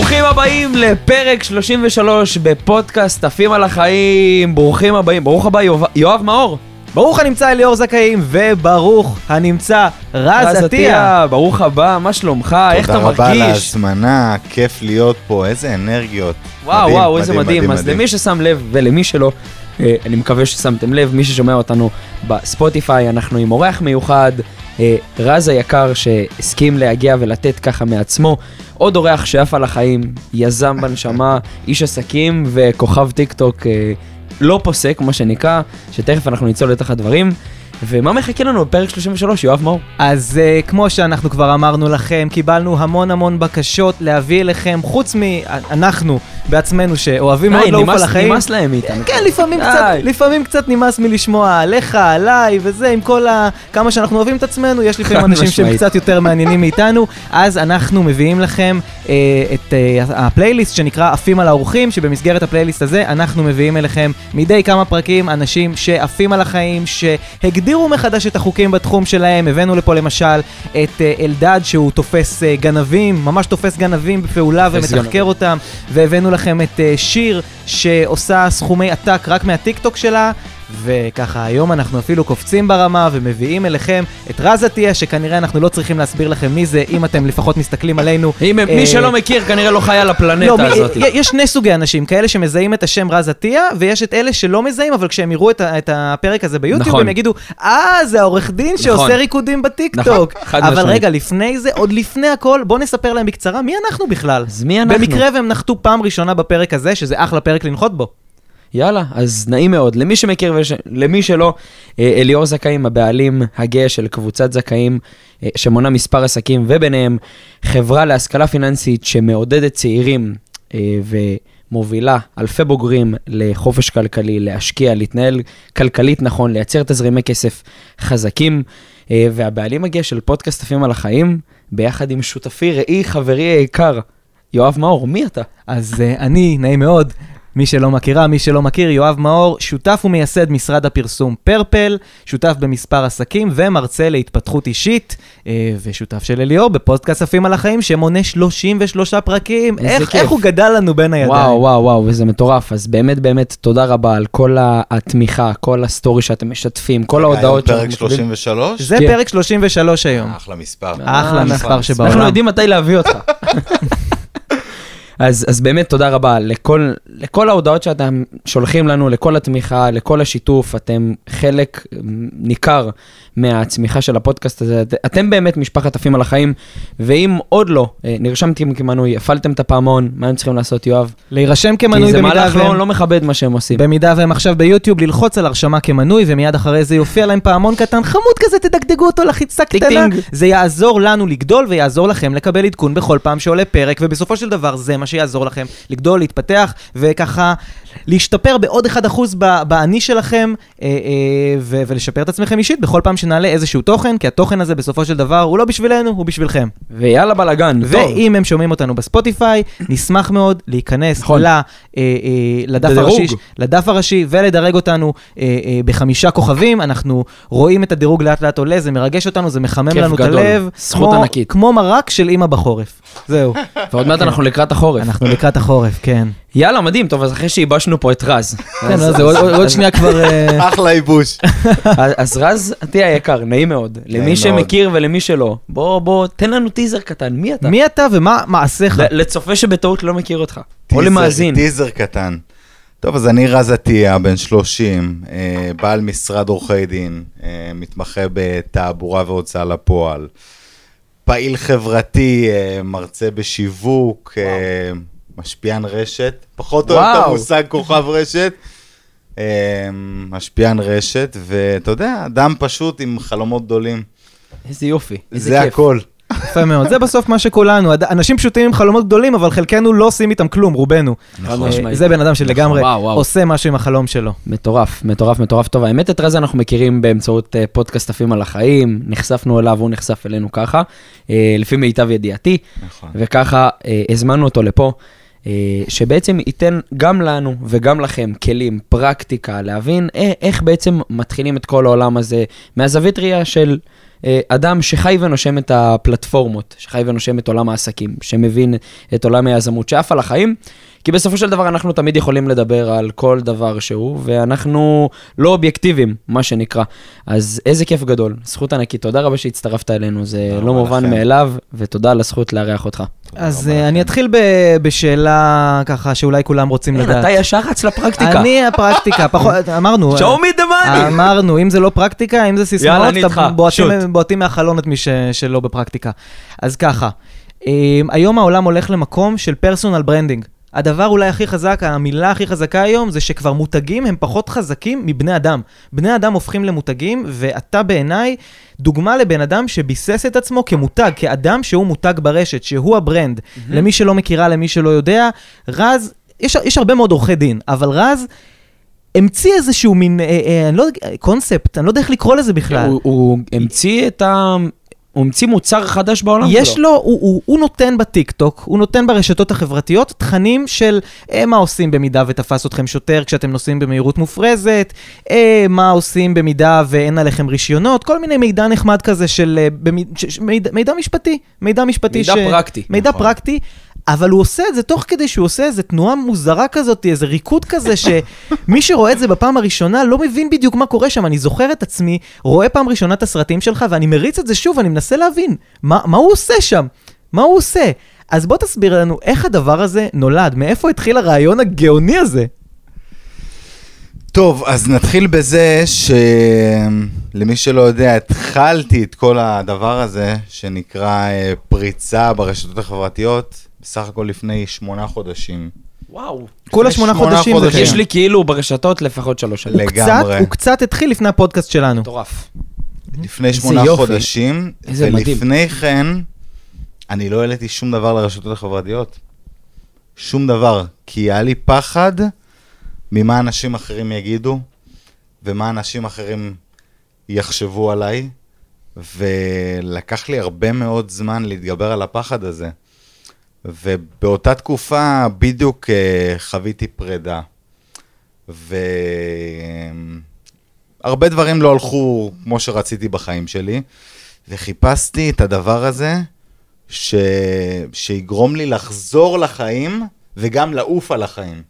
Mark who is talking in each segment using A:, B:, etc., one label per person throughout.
A: ברוכים הבאים לפרק 33 בפודקאסט עפים על החיים. ברוכים הבאים, ברוך הבא יואב, יואב מאור.
B: ברוך הנמצא אליאור זכאים, וברוך הנמצא רז עטיה.
A: ברוך הבא, מה שלומך? איך אתה
C: תודה רבה על
A: מרגיש?
C: ההזמנה, כיף להיות פה, איזה אנרגיות.
A: וואו,
C: מדהים,
A: וואו, איזה מדהים. אז
C: מדהים.
A: למי ששם לב ולמי שלא, אה, אני מקווה ששמתם לב, מי ששומע אותנו בספוטיפיי, אנחנו עם אורח מיוחד, רז היקר, שהסכים להגיע ולתת ככה מעצמו. עוד אורח שעף על החיים, יזם בנשמה, איש עסקים וכוכב טיק טוק אה, לא פוסק, מה שנקרא, שתכף אנחנו נצלול לתוך הדברים. ומה מחכה לנו בפרק 33, יואב מאור?
B: אז uh, כמו שאנחנו כבר אמרנו לכם, קיבלנו המון המון בקשות להביא אליכם, חוץ מאנחנו בעצמנו שאוהבים מאוד לעוף על החיים.
A: נמאס להם מאיתנו.
B: כן, לפעמים קצת. לפעמים קצת נמאס מלשמוע עליך, עליי וזה, עם כל ה... כמה שאנחנו אוהבים את עצמנו, יש לפעמים אנשים שהם. קצת יותר מעניינים מאיתנו, אז אנחנו מביאים לכם אה, את אה, הפלייליסט שנקרא עפים על האורחים, שבמסגרת הפלייליסט הזה אנחנו מביאים אליכם מדי כמה פרקים אנשים שעפים על החיים, שהגדירו מחדש את החוקים בתחום שלהם, הבאנו לפה למשל את אה, אלדד שהוא תופס אה, גנבים, ממש תופס גנבים בפעולה ומתחקר. אותם, והבאנו לכם את אה, שיר שעושה סכומי עתק רק מהטיקטוק שלה, וככה היום אנחנו אפילו קופצים ברמה ומביאים אליכם את רז עטיה, שכנראה אנחנו לא צריכים להסביר לכם מי זה, אם אתם לפחות מסתכלים עלינו.
A: אם
B: אה,
A: מי שלא מכיר כנראה לא חי על
B: לא,
A: הפלנטה
B: מי-
A: הזאת.
B: יש שני סוגי אנשים, כאלה שמזהים את השם רז עטיה, ויש את אלה שלא מזהים, אבל כשהם יראו את, את הפרק הזה ביוטיוב,
A: נכון.
B: הם יגידו, אה, זה העורך דין
A: נכון.
B: שעושה ריקודים בטיקטוק.
A: נכון,
B: אבל. רגע, לפני זה, עוד לפני הכל, בוא נספר להם בקצרה, מי אנחנו בכלל?
A: אז מי אנחנו?
B: במקרה והם נחתו פעם ראשונה בפרק הזה, שזה אחלה פרק לנחות בו.
A: יאללה, אז נעים מאוד. למי שמכיר ולמי שלא, אה, אליאור זכאים, הבעלים הגאה של קבוצת זכאים, אה, שמונה מספר עסקים, וביניהם חברה להשכלה פיננסית שמעודדת צעירים אה, ומובילה אלפי בוגרים לחופש כלכלי, להשקיע, להתנהל כלכלית נכון, לייצר תזרימי כסף חזקים, והבעלים הגאה של פודקאסט עפים על החיים, ביחד עם שותפי, ראי, חברי היקר, יואב מאור, מי אתה?
B: אז uh, אני, נעים מאוד, מי שלא מכירה, מי שלא מכיר, יואב מאור, שותף ומייסד משרד הפרסום פרפל, שותף במספר עסקים ומרצה להתפתחות אישית, אה, ושותף של אליאור בפודקאסט עפים על החיים, שמונה 33 פרקים. איך. איך הוא גדל לנו בין הידיים.
A: וואו, וואו, וואו, וזה מטורף. אז באמת, באמת, תודה רבה על כל התמיכה, כל ה story שאתם משתפים, כל ההודעות
C: היום פרק
A: שאנחנו מקבלים.
C: 33?
B: זה
A: כן.
B: פרק 33 היום.
C: אחלה מספר.
B: אחלה מספר שבעולם.
A: אנחנו יודעים מתי להביא אותך. אז, אז באמת תודה רבה לכל, לכל ההודעות שאתם שולחים לנו, לכל התמיכה, לכל השיתוף, אתם חלק ניכר מהצמיחה של הפודקאסט הזה. את- אתם באמת משפחת עפים על החיים, ואם עוד לא אה, נרשמתם כמנוי, הפעלתם את הפעמון, מה הם צריכים לעשות, יואב?
B: להירשם
A: כי
B: כמנוי
A: זה
B: במידה
A: מהלך לא,
B: והם...
A: לא מכבד מה שהם עושים.
B: במידה והם עכשיו ביוטיוב, ללחוץ על הרשמה כמנוי, ומיד אחרי זה יופיע להם פעמון קטן, חמוד כזה, תדגדגו אותו לחיצה קטנה. זה יעזור לנו לגדול ויעזור לכם לקבל עדכון בכל פעם שעולה פרק, ובסופו של דבר זה מה שיעזור לכם לגדול, להתפתח, וככה להשתפר בעוד 1% ב- באני שלכם, אה, אה, ו- ולשפר את עצמכם אישית בכל פעם שנעלה איזשהו תוכן, כי התוכן הזה בסופו של דבר הוא לא בשבילנו, הוא בשבילכם.
A: ויאללה בלאגן, טוב.
B: ואם הם שומעים אותנו בספוטיפיי, נשמח מאוד להיכנס
A: נכון.
B: ל, אה, אה, לדף. הראשי, לדף הראשי ולדרג אותנו אה, אה, בחמישה כוכבים. אנחנו רואים את הדירוג לאט לאט עולה, זה מרגש אותנו, זה מחמם
A: כיף
B: לנו
A: גדול.
B: את הלב.
A: זכות
B: כמו,
A: ענקית.
B: כמו מרק של אימא בחורף. זהו,
A: ועוד מעט אנחנו לקראת החורף.
B: אנחנו לקראת החורף, כן.
A: יאללה, מדהים, טוב, אז אחרי שייבשנו פה את רז.
B: כן,
A: אז-
B: לא, זה עוד- שנייה כבר... אה,
C: אחלה ייבוש.
A: אז- רז, עטיה היקר, נעים מאוד. למי. שמכיר ולמי שלא, בוא, בוא, תן לנו טיזר קטן, מי אתה?
B: מי אתה ומה מעשיך?
A: לצופה שבטעות לא מכיר אותך. או למאזין.
C: טיזר קטן. טוב, אז אני רז עטיה, בן 30, אה, בעל משרד עורכי דין, אה, מתמחה בתעבורה והוצאה לפועל, פעיל חברתי, אה, מרצה בשיווק, אה, משפיען רשת, פחות אוהב את
A: וואו.
C: המושג כוכב רשת, אה, משפיען רשת, ואתה יודע, אדם פשוט עם חלומות גדולים.
A: איזה יופי, איזה
C: זה
A: כיף.
C: הכל.
B: יפה מאוד, זה בסוף מה שכולנו, אנשים פשוטים עם חלומות גדולים, אבל חלקנו לא עושים איתם כלום, רובנו.
A: חד
B: אה. זה בן אדם שלגמרי
A: וואו.
B: עושה משהו עם החלום שלו.
A: מטורף, מטורף, מטורף. טוב, האמת את רז אנחנו מכירים באמצעות אה, פודקאסט עפים על החיים, נחשפנו אליו, הוא נחשף אלינו ככה, אה, לפי מיטב ידיעתי,
C: נכון.
A: וככה הזמנו אותו לפה. שבעצם ייתן גם לנו וגם לכם כלים, פרקטיקה, להבין איך, איך בעצם מתחילים את כל העולם הזה מהזווית ראייה של אדם שחי ונושם את הפלטפורמות, שחי ונושם את עולם העסקים, שמבין את עולם היזמות, שעף על החיים, כי בסופו של דבר אנחנו תמיד יכולים לדבר על כל דבר שהוא, ואנחנו לא אובייקטיביים, מה שנקרא. אז איזה כיף גדול, זכות ענקית, תודה רבה שהצטרפת אלינו, זה לא מובן
C: לכם.
A: מאליו, ותודה על הזכות לארח אותך.
B: אז אה, אני
C: לכם.
B: אתחיל ב- בשאלה ככה שאולי כולם רוצים
A: אין,
B: לדעת.
A: אתה ישר רץ לפרקטיקה.
B: אני הפרקטיקה, פחות, אמרנו.
A: show me the money.
B: אמרנו, אם זה לא פרקטיקה, אם זה סיסמאות,
A: יאללה, אני איתך,
B: בועטים-. בועטים מהחלון את מי ש- שלא בפרקטיקה. אז ככה, אה, היום העולם הולך למקום של personal branding. הדבר אולי הכי חזק, המילה הכי חזקה היום, זה שכבר מותגים הם פחות חזקים מבני אדם. בני אדם הופכים למותגים, ואתה בעיניי דוגמה לבן אדם שביסס את עצמו כמותג, כאדם שהוא מותג ברשת, שהוא ה brand. למי שלא מכירה, למי שלא יודע, רז, יש, יש הרבה מאוד עורכי דין, אבל רז המציא איזשהו מין, אה, אה, אני לא יודע, קונספט, אני לא יודע איך לקרוא לזה בכלל.
A: הוא- הוא המציא את ה... הוא המציא מוצר חדש בעולם שלו.
B: יש לו, הוא, הוא, הוא נותן בטיקטוק, הוא נותן ברשתות החברתיות תכנים של אה, מה עושים במידה ותפס אתכם שוטר כשאתם נוסעים במהירות מופרזת, אה, מה עושים במידה ואין עליכם רישיונות, כל מיני מידע נחמד כזה של אה, במי, ש, ש, מידע, מידע משפטי, מידע משפטי
A: מידע פרקטי.
B: מידע
C: נכון.
B: פרקטי. אבל הוא עושה את זה תוך כדי שהוא עושה איזה תנועה מוזרה כזאת, איזה ריקוד כזה, שמי שרואה את זה בפעם הראשונה לא מבין בדיוק מה קורה שם. אני זוכר את עצמי, רואה פעם ראשונה את הסרטים שלך, ואני מריץ את זה שוב, אני מנסה להבין, מה, מה הוא עושה שם? מה הוא עושה? אז בוא תסביר לנו איך הדבר הזה נולד, מאיפה התחיל הרעיון הגאוני הזה?
C: טוב, אז נתחיל בזה שלמי שלא יודע, התחלתי את כל הדבר הזה, שנקרא אה, פריצה ברשתות החברתיות, בסך הכל לפני שמונה חודשים.
A: וואו.
B: כולה שמונה חודשים
C: חודשים.
A: יש לי כאילו ברשתות לפחות שלוש שנים.
C: לגמרי.
B: קצת, הוא קצת התחיל לפני הפודקאסט שלנו.
A: מטורף.
C: לפני
A: איזה
C: שמונה
A: יופי.
C: חודשים,
A: איזה מדהים.
C: ולפני כן, אני לא העליתי שום דבר לרשתות החברתיות. שום דבר. כי היה לי פחד ממה אנשים אחרים יגידו, ומה אנשים אחרים יחשבו עליי, ולקח לי הרבה מאוד זמן להתגבר על הפחד הזה. ובאותה תקופה בדיוק אה, חוויתי פרידה. והרבה דברים לא הלכו כמו שרציתי בחיים שלי, וחיפשתי את הדבר הזה ש... שיגרום לי לחזור לחיים וגם לעוף על החיים.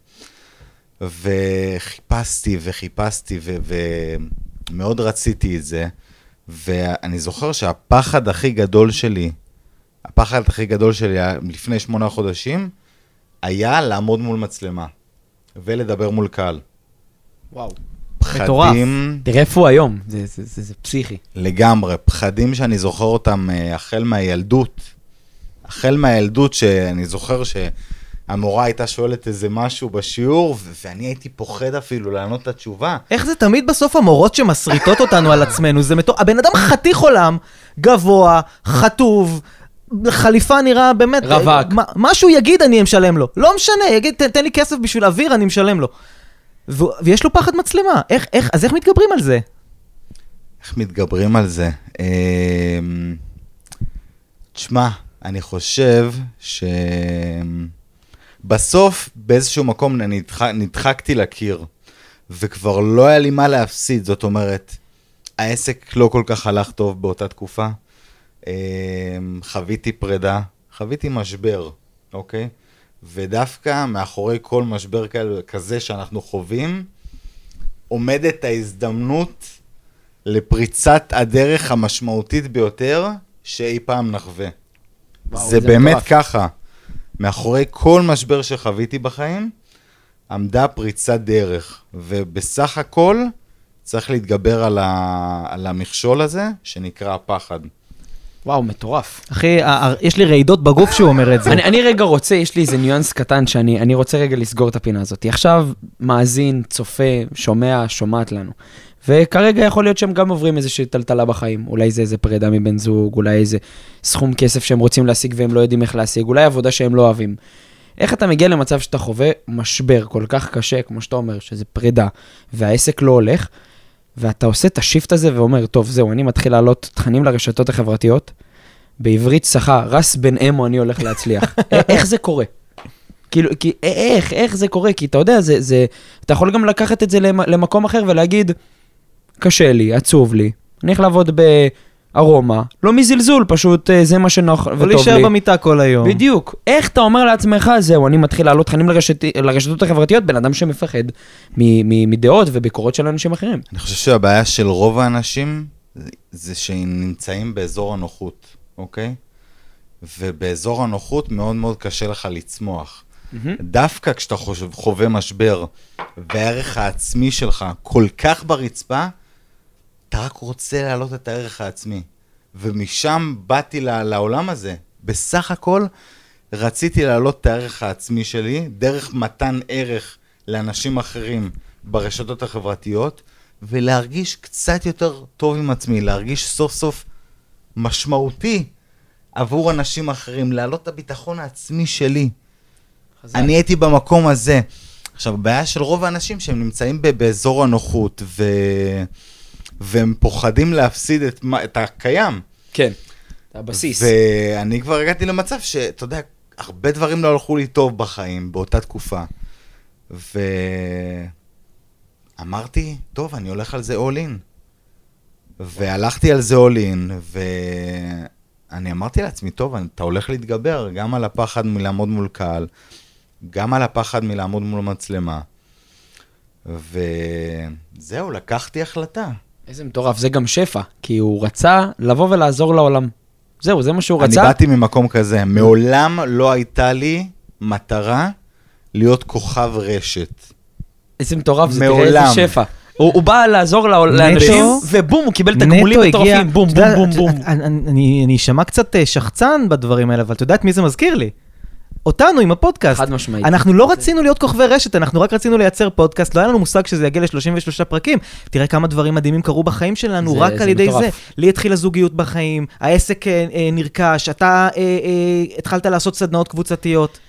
C: וחיפשתי וחיפשתי ו... ומאוד רציתי את זה, ואני זוכר שהפחד הכי גדול שלי, הפחד הכי גדול שלי לפני שמונה חודשים, היה לעמוד מול מצלמה ולדבר מול קהל.
A: וואו.
B: מטורף.
C: פחדים
A: תראה איפה הוא היום, זה- זה זה- זה פסיכי.
C: לגמרי, פחדים שאני זוכר אותם אה, החל מהילדות. החל מהילדות שאני זוכר שהמורה הייתה שואלת איזה משהו בשיעור, ו- ואני הייתי פוחד אפילו לענות את התשובה.
B: איך זה תמיד בסוף המורות שמסריטות אותנו על עצמנו, זה מטור... הבן אדם חתיך עולם, גבוה, חטוב, חליפה נראה באמת...
A: רווק.
B: מה, מה שהוא יגיד אני משלם לו. לא משנה, יגיד תן, תן לי כסף בשביל אוויר, אני משלם לו. ו... ויש לו פחד מצלמה, איך, איך, אז איך מתגברים על זה?
C: איך מתגברים על זה? אמ, תשמע, אני חושב שבסוף באיזשהו מקום נדח... נדחקתי לקיר, וכבר לא היה לי מה להפסיד, זאת אומרת, העסק לא כל כך הלך טוב באותה תקופה. אמ, חוויתי פרידה, חוויתי משבר, אוקיי? ודווקא מאחורי כל משבר כזה שאנחנו חווים, עומדת ההזדמנות לפריצת הדרך המשמעותית ביותר שאי פעם נחווה.
A: וואו,
C: זה
A: זה
C: באמת
A: מטורף.
C: ככה. מאחורי כל משבר שחוויתי בחיים, עמדה פריצת דרך. ובסך הכל, צריך להתגבר על, ה... על המכשול הזה, שנקרא הפחד.
A: וואו, מטורף.
B: אחי, יש לי רעידות בגוף שהוא אומר את זה.
A: אני, אני רגע רוצה, יש לי איזה ניואנס קטן שאני אני רוצה רגע לסגור את הפינה הזאת. עכשיו מאזין, צופה, שומע, שומעת לנו. וכרגע יכול להיות שהם גם עוברים איזושהי טלטלה בחיים. אולי זה איזה פרידה מבן זוג, אולי איזה סכום כסף שהם רוצים להשיג והם לא יודעים איך להשיג, אולי עבודה שהם לא אוהבים. איך אתה מגיע למצב שאתה חווה משבר כל כך קשה, כמו שאתה אומר, שזה פרידה, והעסק לא הולך, ואתה עושה את השיפט הזה ואומר, טוב, זהו, אני מתחיל להעלות תכנים לרשתות החברתיות, בעברית צחה, רס בן אמו אני הולך להצליח. א- איך זה קורה? כאילו, כי איך, איך זה קורה? כי אתה יודע, זה, זה, אתה יכול גם לקחת את זה למ- למקום אחר ולהגיד, קשה לי, עצוב לי, אני הולך לעבוד בארומה, לא מזלזול, פשוט אה, זה מה שנוח וטוב
B: להישאר
A: לי.
B: במיטה כל היום.
A: בדיוק. איך אתה אומר לעצמך, זהו, אני מתחיל להעלות תכנים לרשת, לרשתות החברתיות, בן אדם שמפחד מ- מ- מדעות וביקורות של אנשים אחרים.
C: אני חושב שהבעיה של רוב האנשים זה- שהם נמצאים באזור הנוחות, אוקיי? ובאזור הנוחות מאוד מאוד קשה לך לצמוח. דווקא כשאתה חושב, חווה משבר והערך העצמי שלך כל כך ברצפה, אתה רק רוצה להעלות את הערך העצמי. ומשם באתי לעולם הזה. בסך הכל רציתי להעלות את הערך העצמי שלי דרך מתן ערך לאנשים אחרים ברשתות החברתיות, ולהרגיש קצת יותר טוב עם עצמי, להרגיש סוף סוף משמעותי עבור אנשים אחרים, להעלות את הביטחון העצמי שלי. אני הייתי במקום הזה. עכשיו, הבעיה של רוב האנשים שהם נמצאים באזור הנוחות, ו... והם פוחדים להפסיד את, מה- את הקיים.
A: כן. זה הבסיס.
C: ואני כבר הגעתי למצב שאתה יודע, הרבה דברים לא הלכו לי טוב בחיים באותה תקופה. ואמרתי, טוב, אני הולך על זה all in. והלכתי על זה all in, ואני אמרתי לעצמי, טוב, אתה הולך להתגבר גם על הפחד מלעמוד מול קהל, גם על הפחד מלעמוד מול מצלמה. וזהו, לקחתי החלטה.
A: איזה מטורף, זה גם שפע, כי הוא רצה לבוא ולעזור לעולם. זהו, זה מה שהוא
C: אני
A: רצה.
C: באתי ממקום כזה, מעולם לא הייתה לי מטרה להיות כוכב רשת.
A: איזה מטורף, זה תראה. איזה שפע. הוא הוא בא לעזור לאנשים, ובום, הוא קיבל תגמולים מטורפים, בום, בום, בום, בום.
B: אני- אני אני אשמע קצת אה, שחצן בדברים האלה, אבל אתה יודע את מי זה מזכיר לי? אותנו עם הפודקאסט.
A: חד משמעית.
B: אנחנו לא רצינו להיות כוכבי רשת, אנחנו רק רצינו לייצר פודקאסט, לא היה לנו מושג שזה יגיע ל-33 פרקים. תראה כמה דברים מדהימים קרו בחיים שלנו,
A: זה-
B: רק
A: זה
B: על ידי
A: מטורף.
B: זה. לי התחילה זוגיות בחיים, העסק אה, אה, נרכש, אתה אה, אה, התחלת לעשות סדנאות קבוצתיות.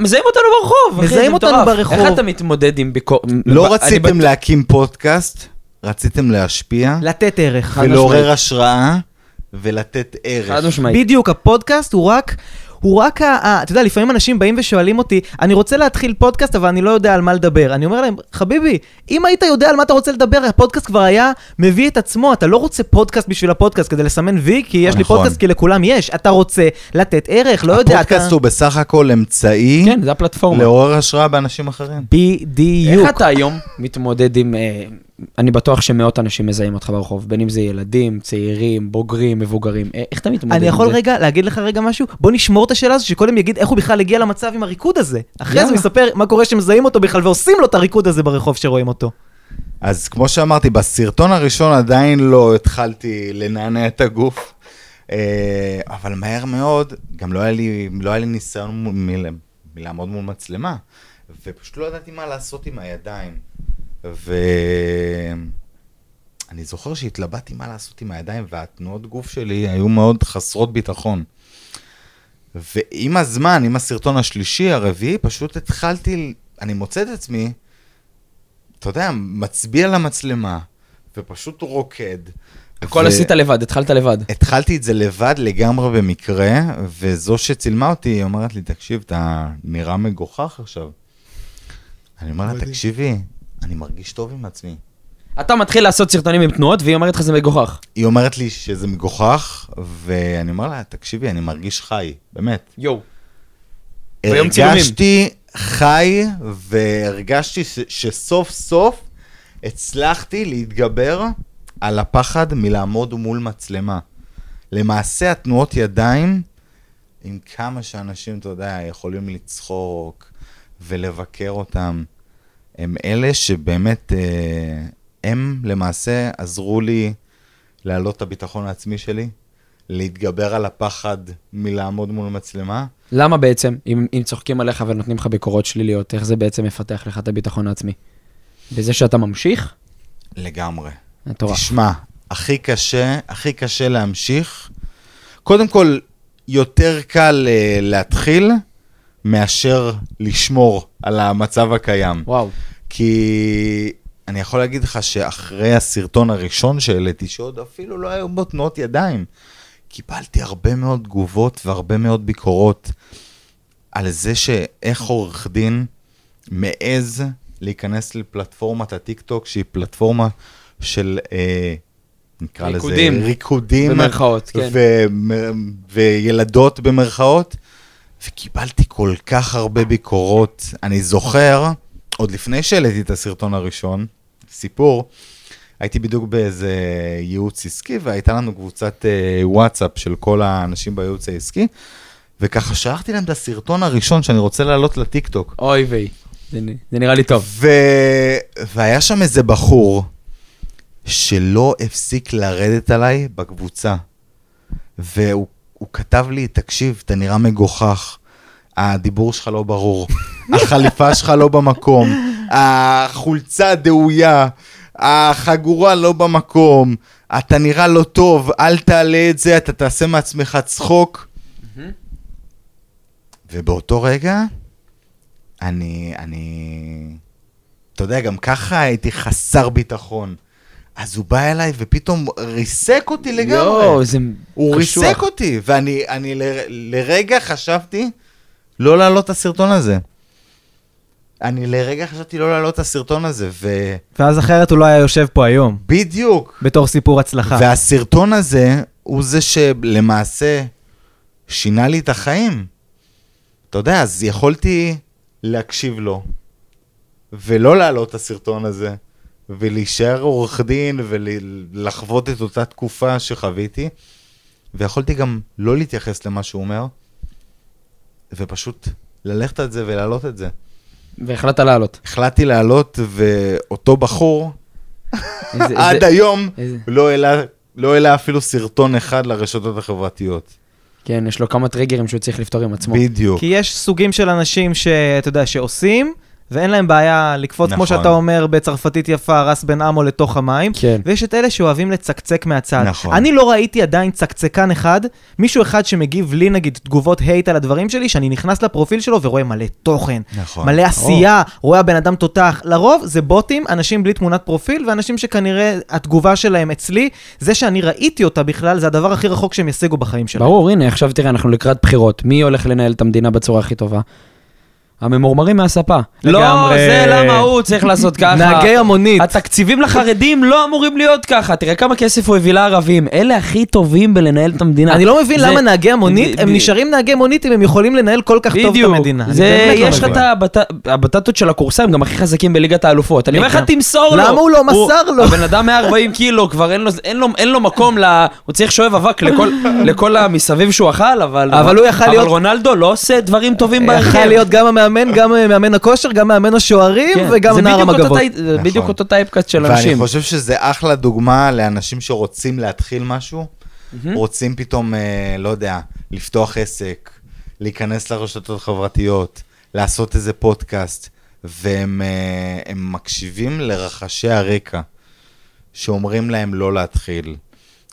A: מזהים אותנו ברחוב, אחי,
B: מזהים
A: זה
B: אותנו. ברחוב.
A: איך אתה מתמודד עם ביקורת?
C: לא רציתם להקים פודקאסט, רציתם להשפיע,
B: לתת ערך.
C: ולעורר. השראה, ולתת ערך.
A: חד משמעית.
B: בדיוק, הפודקאסט הוא רק... הוא רק ה... אתה יודע, לפעמים אנשים באים ושואלים אותי, אני רוצה להתחיל פודקאסט, אבל אני לא יודע על מה לדבר. אני אומר להם, חביבי, אם היית יודע על מה אתה רוצה לדבר, הפודקאסט כבר היה מביא את עצמו. אתה לא רוצה פודקאסט בשביל הפודקאסט כדי לסמן וי, כי יש לי
C: נכון.
B: פודקאסט, כי לכולם יש. אתה רוצה לתת ערך, לא יודע, אתה...
C: הפודקאסט הוא בסך הכל אמצעי
A: כן, זה הפלטפורמה.
C: לעורר השראה באנשים אחרים.
B: בדיוק.
A: איך אתה היום מתמודד עם... אה, אני בטוח שמאות אנשים מזהים אותך ברחוב, בין אם זה ילדים, צעירים, בוגרים, מבוגרים. אה, איך אתה מתמודד עם
B: אני
A: זה?
B: יכול רגע להגיד לך רגע משהו? בוא נשמור את השאלה הזו, שקודם יגיד איך הוא בכלל הגיע למצב עם הריקוד הזה. אחרי זה. הוא יספר מה קורה שמזהים אותו בכלל ועושים לו את הריקוד הזה ברחוב שרואים אותו.
C: אז כמו שאמרתי, בסרטון הראשון עדיין לא התחלתי לנענע את הגוף, אה, אבל מהר מאוד, גם לא היה לי, לא היה לי ניסיון מלעמוד מול מצלמה, ופשוט לא ידעתי מה לעשות עם הידיים. ואני זוכר שהתלבטתי מה לעשות עם הידיים, והתנועות גוף שלי היו מאוד חסרות ביטחון. ועם הזמן, עם הסרטון השלישי, הרביעי, פשוט התחלתי, אני מוצא את עצמי, אתה יודע, מצביע למצלמה, ופשוט רוקד.
A: הכל
C: ו-
A: עשית לבד, התחלת לבד.
C: התחלתי את זה לבד לגמרי במקרה, וזו שצילמה אותי, היא אומרת לי, תקשיב, אתה נראה מגוחך עכשיו. אני אומר לה, תקשיבי, אני מרגיש טוב עם עצמי.
A: אתה מתחיל לעשות סרטונים עם תנועות, והיא אומרת לך זה מגוחך.
C: היא אומרת לי שזה מגוחך, ואני אומר לה, תקשיבי, אני מרגיש חי, באמת.
A: יואו.
C: הרגשתי חי, והרגשתי ש- שסוף סוף הצלחתי להתגבר על הפחד מלעמוד מול מצלמה. למעשה, התנועות ידיים, עם כמה שאנשים, אתה יודע, יכולים לצחוק ולבקר אותם, הם אלה שבאמת, אה, הם למעשה עזרו לי להעלות את הביטחון העצמי שלי, להתגבר על הפחד מלעמוד מול מצלמה.
A: למה בעצם, אם, אם צוחקים עליך ונותנים לך ביקורות שליליות, איך זה בעצם מפתח לך את הביטחון העצמי? בזה שאתה ממשיך?
C: לגמרי.
A: מטורף.
C: תשמע, הכי קשה, הכי קשה להמשיך. קודם כל, יותר קל uh, להתחיל מאשר לשמור על המצב הקיים.
A: וואו.
C: כי אני יכול להגיד לך שאחרי הסרטון הראשון שהעליתי, שעוד אפילו לא היו בו תנועות ידיים, קיבלתי הרבה מאוד תגובות והרבה מאוד ביקורות. על זה שאיך עורך דין מעז להיכנס לפלטפורמת הטיקטוק, שהיא פלטפורמה של, אה, נקרא
A: ריקודים.
C: לזה, ריקודים.
A: במרכאות, כן.
C: ו- וילדות במרכאות, וקיבלתי כל כך הרבה ביקורות. אני זוכר, עוד לפני שהעליתי את הסרטון הראשון, סיפור, הייתי בדיוק באיזה ייעוץ עסקי, והייתה לנו קבוצת אה, וואטסאפ של כל האנשים בייעוץ העסקי, וככה שלחתי להם את הסרטון הראשון שאני רוצה להעלות לטיקטוק.
A: אוי ויי, זה נראה לי טוב.
C: ו... והיה שם איזה בחור שלא הפסיק לרדת עליי בקבוצה. והוא הוא כתב לי, תקשיב, אתה נראה מגוחך, הדיבור שלך לא ברור, החליפה שלך לא במקום, החולצה דאויה, החגורה לא במקום, אתה נראה לא טוב, אל תעלה את זה, אתה תעשה מעצמך צחוק. ובאותו רגע, אני, אני, אתה יודע, גם ככה הייתי חסר ביטחון. אז הוא בא אליי ופתאום ריסק אותי לגמרי.
A: יואו, זה
C: הוא
A: קשוח.
C: ריסק אותי, ואני אני ל, לרגע חשבתי לא להעלות את הסרטון הזה. אני לרגע חשבתי לא להעלות את הסרטון הזה,
B: ואז אחרת הוא לא היה יושב פה היום,
C: ובדיוק.
B: בתור סיפור הצלחה.
C: והסרטון הזה הוא זה שלמעשה שינה לי את החיים. אתה יודע, אז יכולתי להקשיב לו, ולא להעלות את הסרטון הזה, ולהישאר עורך דין ולחוות את אותה תקופה שחוויתי, ויכולתי גם לא להתייחס למה שהוא אומר, ופשוט ללכת על זה ולהעלות את זה.
A: והחלטת לעלות.
C: החלטתי להעלות, ואותו בחור,
A: איזה-
C: עד
A: איזה-
C: היום,
A: איזה-
C: לא העלה, לא העלה אפילו סרטון אחד לרשתות החברתיות.
A: כן, יש לו כמה טריגרים שהוא צריך לפתור עם עצמו.
C: בדיוק.
B: כי יש סוגים של אנשים שאתה יודע, שעושים, ואין להם בעיה לקפוץ, כמו
C: נכון.
B: שאתה אומר בצרפתית יפה, רס בן עמו לתוך המים.
A: כן.
B: ויש את אלה שאוהבים לצקצק מהצד.
C: נכון.
B: אני לא ראיתי עדיין צקצקן אחד, מישהו אחד שמגיב לי נגיד תגובות הייט על הדברים שלי, שאני נכנס לפרופיל שלו ורואה מלא תוכן,
C: נכון.
B: מלא עשייה, רואה הבן אדם תותח. לרוב זה בוטים, אנשים בלי תמונת פרופיל, ואנשים שכנראה התגובה שלהם אצלי, זה שאני ראיתי אותה בכלל, זה הדבר הכי רחוק שהם ישיגו בחיים שלהם.
A: ברור, הנה, עכשיו תראה, אנחנו לקראת בחירות. מי הולך לנהל את המדינה בצורה הכי טובה? הממורמרים מהספה. לא,
B: לגמרי.
A: זה למה הוא צריך לעשות ככה.
B: נהגי המונית.
A: התקציבים לחרדים לא אמורים להיות ככה. תראה כמה כסף הוא הביא לערבים. אלה הכי טובים בלנהל את המדינה.
B: אני לא מבין
A: זה-
B: למה נהגי המונית, הם נשארים נהגי מונית אם הם יכולים לנהל כל כך טוב את
A: בדיוק.
B: המדינה.
A: זה,
B: לא
A: יש לך. את הבט- הבטטות של הכורסה, הם גם הכי חזקים בליגת האלופות. אני אומר לך,
B: לגמרי.
A: תמסור לו.
B: למה הוא לא מסר לו?
A: הבן אדם 140 קילו, כבר אין לו, מקום ל... הוא צריך שואב אבק לכל, לכל המסביב שהוא אכל, אבל...
B: אבל הוא יכל להיות-
A: אבל רונלדו לא עושה דברים טובים בהרכב.
B: להיות גם גם מאמן הכושר, גם מאמן השוערים,
A: כן.
B: וגם
A: זה
B: נער המגבות.
A: זה
C: נכון.
A: בדיוק אותו טייפקאסט של
C: ואני
A: אנשים.
C: חושב שזה אחלה דוגמה לאנשים שרוצים להתחיל משהו, רוצים פתאום, אה, לא יודע, לפתוח עסק, להיכנס לרשתות החברתיות, לעשות איזה פודקאסט, והם אה, מקשיבים לרחשי הרקע, שאומרים להם לא להתחיל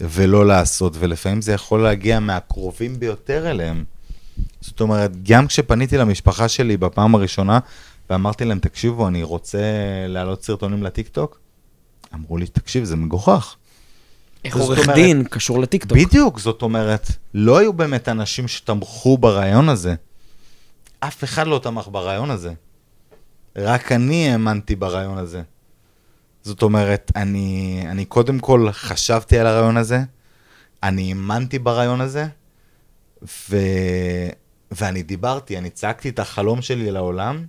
C: ולא לעשות, ולפעמים זה יכול להגיע מהקרובים ביותר אליהם. זאת אומרת, גם כשפניתי למשפחה שלי בפעם הראשונה, ואמרתי להם, תקשיבו, אני רוצה להעלות סרטונים לטיקטוק, אמרו לי, תקשיב, זה מגוחך.
A: איך עורך
C: אומרת-
A: דין קשור לטיקטוק.
C: בדיוק, זאת אומרת, לא היו באמת אנשים שתמכו ברעיון הזה. אף אחד לא תמך ברעיון הזה. רק אני האמנתי ברעיון הזה. זאת אומרת, אני, אני קודם כל חשבתי על הרעיון הזה, אני האמנתי ברעיון הזה, ו... ואני דיברתי, אני צעקתי את החלום שלי לעולם,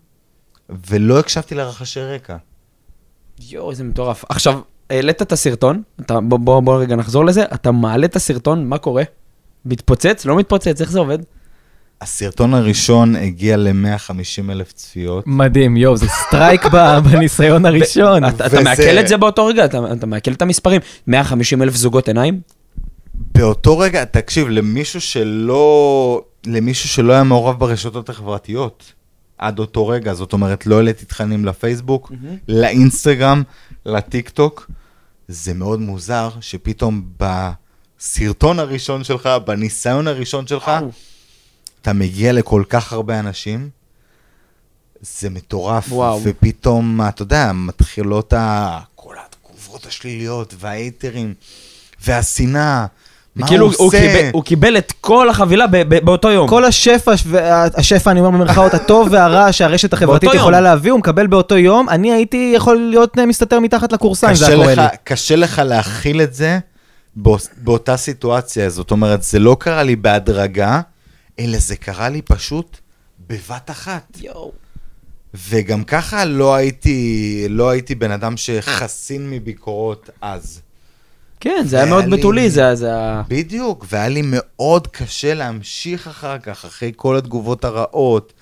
C: ולא הקשבתי לרחשי רקע.
A: יואו, איזה מטורף. עכשיו, העלית את הסרטון, אתה, בוא, בוא, בוא רגע נחזור לזה, אתה מעלה את הסרטון, מה קורה? מתפוצץ? לא מתפוצץ? איך זה עובד?
C: הסרטון הראשון הגיע ל-150 אלף צפיות.
B: מדהים, יואו, זה strike בניסיון הראשון.
A: אתה, מעכל את זה באותו רגע? אתה מעכל את המספרים? 150 אלף זוגות עיניים?
C: באותו רגע, תקשיב, למישהו שלא, למישהו שלא היה מעורב ברשתות החברתיות עד אותו רגע, זאת אומרת, לא העליתי תכנים לפייסבוק, לאינסטגרם, לטיק טוק, זה מאוד מוזר שפתאום בסרטון הראשון שלך, בניסיון הראשון שלך. אתה מגיע לכל כך הרבה אנשים, זה מטורף.
A: וואו.
C: ופתאום, אתה יודע, מתחילות ה... כל התגובות השליליות וההייטרים והשנאה,
A: כאילו,
C: הוא
A: הוא? קיבל- הוא קיבל את כל החבילה ב- ב- באותו יום.
B: כל השפע, השפע, אני אומר במרכאות, הטוב והרע שהרשת החברתית יכולה
A: יום.
B: להביא, הוא מקבל באותו יום. אני הייתי יכול להיות מסתתר מתחת לכורסה אם זה היה קורה לי.
C: קשה לך להכיל את זה בא, באותה סיטואציה. זאת אומרת, זה לא קרה לי בהדרגה, אלא זה קרה לי פשוט בבת אחת.
A: יואו.
C: וגם ככה לא הייתי, לא הייתי בן אדם שחסין מביקורות אז.
A: כן, זה היה
C: היה
A: מאוד
C: לי-
A: בתולי, זה זה ה...
C: בדיוק, והיה לי מאוד קשה להמשיך אחר כך, אחרי כל התגובות הרעות,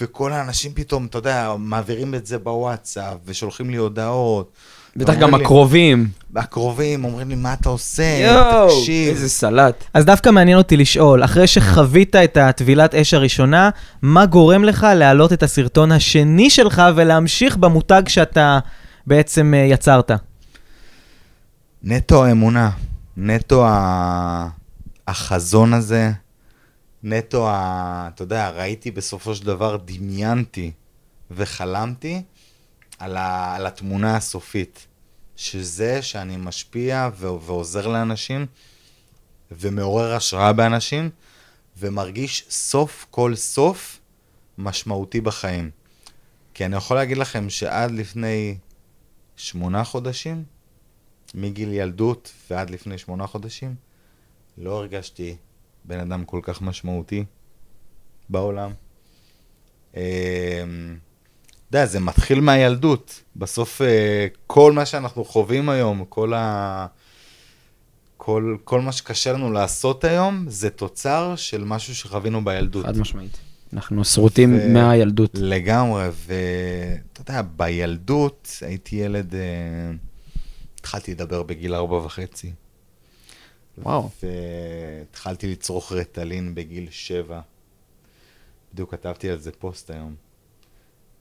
C: וכל האנשים פתאום, אתה יודע, מעבירים את זה בוואטסאפ, ושולחים לי הודעות.
A: בטח גם
C: לי-
A: הקרובים.
C: הקרובים אומרים לי, מה אתה עושה?
A: יואו,
C: תקשיב.
A: איזה סלט.
B: אז דווקא מעניין אותי לשאול, אחרי שחווית את הטבילת אש הראשונה, מה גורם לך להעלות את הסרטון השני שלך ולהמשיך במותג שאתה בעצם אה, יצרת?
C: נטו האמונה, נטו ה... החזון הזה, נטו ה... אתה יודע, ראיתי בסופו של דבר, דמיינתי וחלמתי על, ה... על התמונה הסופית. שזה שאני משפיע ו... ועוזר לאנשים ומעורר השראה באנשים ומרגיש סוף כל סוף משמעותי בחיים. כי אני יכול להגיד לכם שעד לפני שמונה חודשים, מגיל ילדות ועד לפני שמונה חודשים, לא הרגשתי בן אדם כל כך משמעותי בעולם. אמ, אתה יודע, זה מתחיל מהילדות. בסוף אה, כל מה שאנחנו חווים היום, כל ה... כל, כל מה שקשה לנו לעשות היום, זה תוצר של משהו שחווינו בילדות.
A: חד משמעית. אנחנו שרוטים
C: ו-
A: מהילדות.
C: לגמרי, ואתה יודע, בילדות הייתי ילד, אה, התחלתי לדבר בגיל ארבע וחצי.
A: וואו.
C: והתחלתי לצרוך רטלין בגיל שבע. בדיוק כתבתי על זה פוסט היום,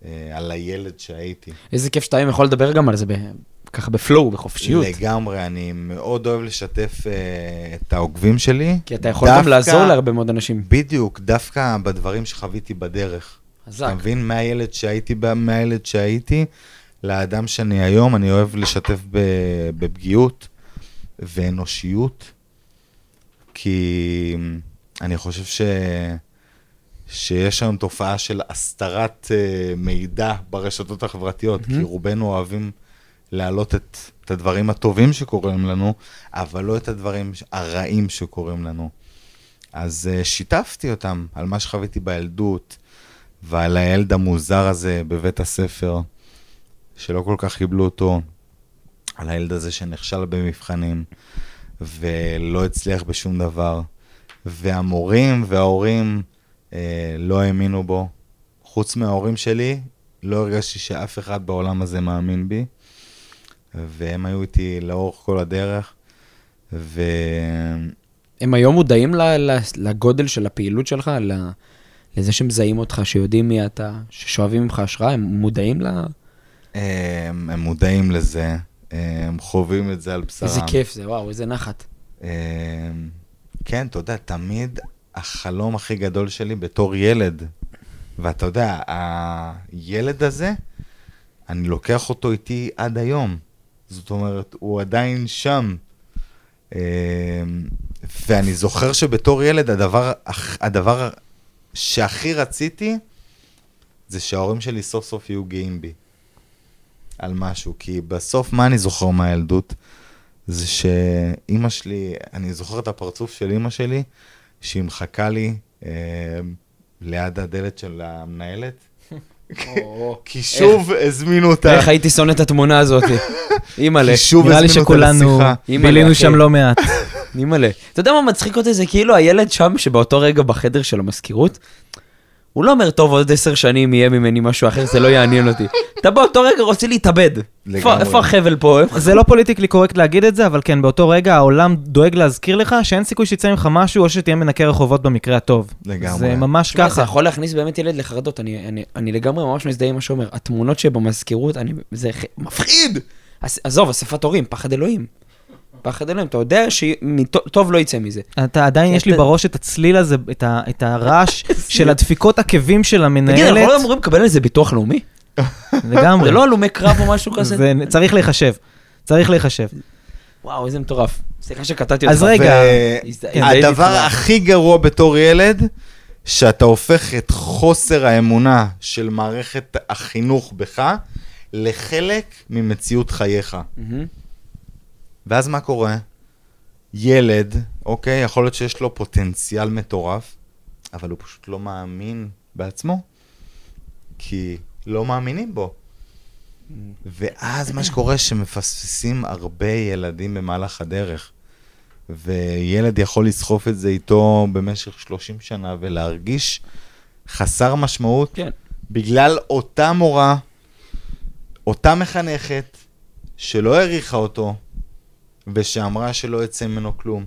C: אה, על הילד שהייתי.
A: איזה כיף שאתה היום יכול לדבר גם על זה ב- ככה בפלואו, בחופשיות.
C: לגמרי, אני מאוד אוהב לשתף אה, את העוקבים שלי.
A: כי אתה יכול גם
C: דווקא-
A: לעזור להרבה מאוד אנשים.
C: בדיוק, דווקא בדברים שחוויתי בדרך.
A: חזק.
C: אתה מבין? מהילד שהייתי, מהילד שהייתי, לאדם שאני היום, אני אוהב לשתף בפגיעות ואנושיות, כי אני חושב ש... שיש היום תופעה של הסתרת אה, מידע ברשתות החברתיות,
A: Mhm.
C: כי רובנו אוהבים להעלות את, את הדברים הטובים שקורים לנו, אבל לא את הדברים הרעים שקורים לנו. אז uh, שיתפתי אותם על מה שחוויתי בילדות, ועל הילד המוזר הזה בבית הספר, שלא כל כך קיבלו אותו, על הילד הזה שנכשל במבחנים, ולא הצליח בשום דבר, והמורים וההורים אה, לא האמינו בו. חוץ מההורים שלי, לא הרגשתי שאף אחד בעולם הזה מאמין בי, והם היו איתי לאורך כל הדרך, ו...
A: הם היום מודעים לגודל של הפעילות שלך, לזה שמזהים אותך, שיודעים מי אתה, ששואבים ממך השראה, הם מודעים ל...
C: הם, הם מודעים לזה, הם חווים את זה על בשרם.
A: איזה כיף זה, וואו, איזה נחת.
C: כן, אתה יודע, תמיד החלום הכי גדול שלי בתור ילד, ואתה יודע, הילד הזה, אני לוקח אותו איתי עד היום. זאת אומרת, הוא עדיין שם. ואני זוכר שבתור ילד, הדבר, הדבר שהכי רציתי, זה שההורים שלי סוף סוף יהיו גאים בי. על משהו, כי בסוף, מה אני זוכר מהילדות? זה שאימא שלי, אני זוכר את הפרצוף של אימא שלי, שהיא מחכה לי אה, ליד הדלת של המנהלת, כי שוב הזמינו אותה.
A: איך הייתי שונא את התמונה הזאת. אימא'לה,
B: נראה לי שכולנו בילינו
A: אחי.
B: שם לא מעט.
A: אימא'לה. אתה יודע מה מצחיק אותי? זה כאילו הילד שם, שבאותו רגע בחדר של המזכירות, הוא לא אומר, טוב, עוד עשר שנים יהיה ממני משהו אחר, זה לא יעניין אותי. אתה באותו רגע רוצה להתאבד. איפה- החבל פה?
B: זה לא פוליטיקלי קורקט להגיד את זה, אבל כן, באותו רגע העולם דואג להזכיר לך שאין סיכוי שיצא ממך משהו, או שתהיה מנקה רחובות במקרה הטוב.
C: לגמרי.
B: זה ממש
A: תשמע, זה
B: ככה.
A: יכול להכניס באמת ילד לחרדות, אני, אני, אני לגמרי ממש מזדהה עם מה שאומר. התמונות שבמזכירות, אני, זה מפחיד! אז, עזוב, אספת הורים, פחד אלוהים. פחד אלוהים, אתה יודע שטוב לא יצא מזה.
B: אתה עדיין, יש לי בראש את הצליל הזה, את הרעש של הדפיקות עקבים של
A: תגיד, אנחנו
B: המנהלת.
A: לא אמורים לקבל על זה ביטוח לאומי?
B: לגמרי.
A: זה לא הלומי קרב או משהו כזה?
B: זה צריך להיחשב. צריך להיחשב.
A: וואו, איזה מטורף. סליחה שקטעתי אותך.
B: אז רגע,
C: הדבר. הכי גרוע בתור ילד, שאתה הופך את חוסר האמונה של מערכת החינוך בך לחלק ממציאות חייך.
A: מהמם.
C: ואז מה קורה? ילד, אוקיי, יכול להיות שיש לו פוטנציאל מטורף, אבל הוא פשוט לא מאמין בעצמו, כי לא מאמינים בו. ואז מה שקורה שמפספסים הרבה ילדים במהלך הדרך. וילד יכול לסחוף את זה איתו במשך 30 שנה ולהרגיש חסר משמעות
A: כן.
C: בגלל אותה מורה, אותה מחנכת, שלא העריכה אותו, ושאמרה שלא יצא ממנו כלום.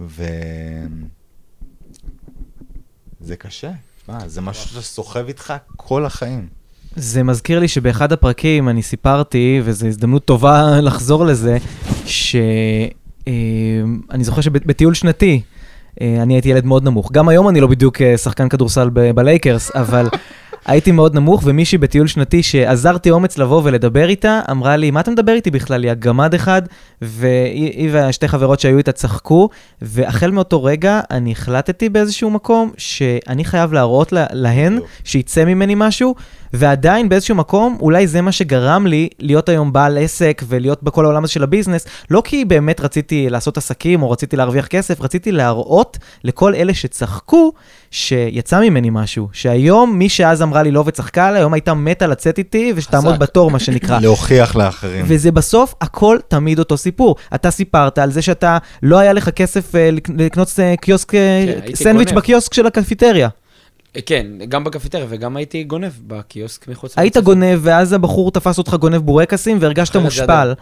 C: ו... זה קשה. מה, זה משהו שסוחב איתך כל החיים.
B: זה מזכיר לי שבאחד הפרקים אני סיפרתי, וזו הזדמנות טובה לחזור לזה, שאני זוכר שבטיול שנתי, אה, אני הייתי ילד מאוד נמוך. גם היום אני לא בדיוק אה, שחקן כדורסל בלייקרס, אבל הייתי מאוד נמוך, ומישהי בטיול שנתי שעזרתי אומץ לבוא ולדבר איתה, אמרה לי, מה אתה מדבר איתי בכלל? היא הגמד אחד, והיא היא והשתי חברות שהיו איתה צחקו, והחל מאותו רגע אני החלטתי באיזשהו מקום שאני חייב להראות לה, להן. שיצא ממני משהו, ועדיין באיזשהו מקום, אולי זה מה שגרם לי להיות היום בעל עסק ולהיות בכל העולם הזה של הביזנס, לא כי באמת רציתי לעשות עסקים או רציתי להרוויח כסף, רציתי להראות לכל אלה שצחקו שיצא ממני משהו. שהיום מי שאז אמרה לי לא וצחקה עליי, היום הייתה מתה לצאת איתי ושתעמוד. בתור, מה שנקרא.
C: להוכיח לאחרים.
B: וזה בסוף הכל תמיד אותו סיפור. אתה סיפרת על זה שאתה, לא היה לך כסף אה, לק- לקנות אה, קיוסק, אה,
A: כן,
B: סנדוויץ'. בקיוסק של הקפיטריה.
A: כן, גם בקפיטריה וגם הייתי גונב בקיוסק מחוץ
B: היית
A: ספר.
B: גונב, ואז הבחור תפס אותך גונב בורקסים והרגשת מושפל.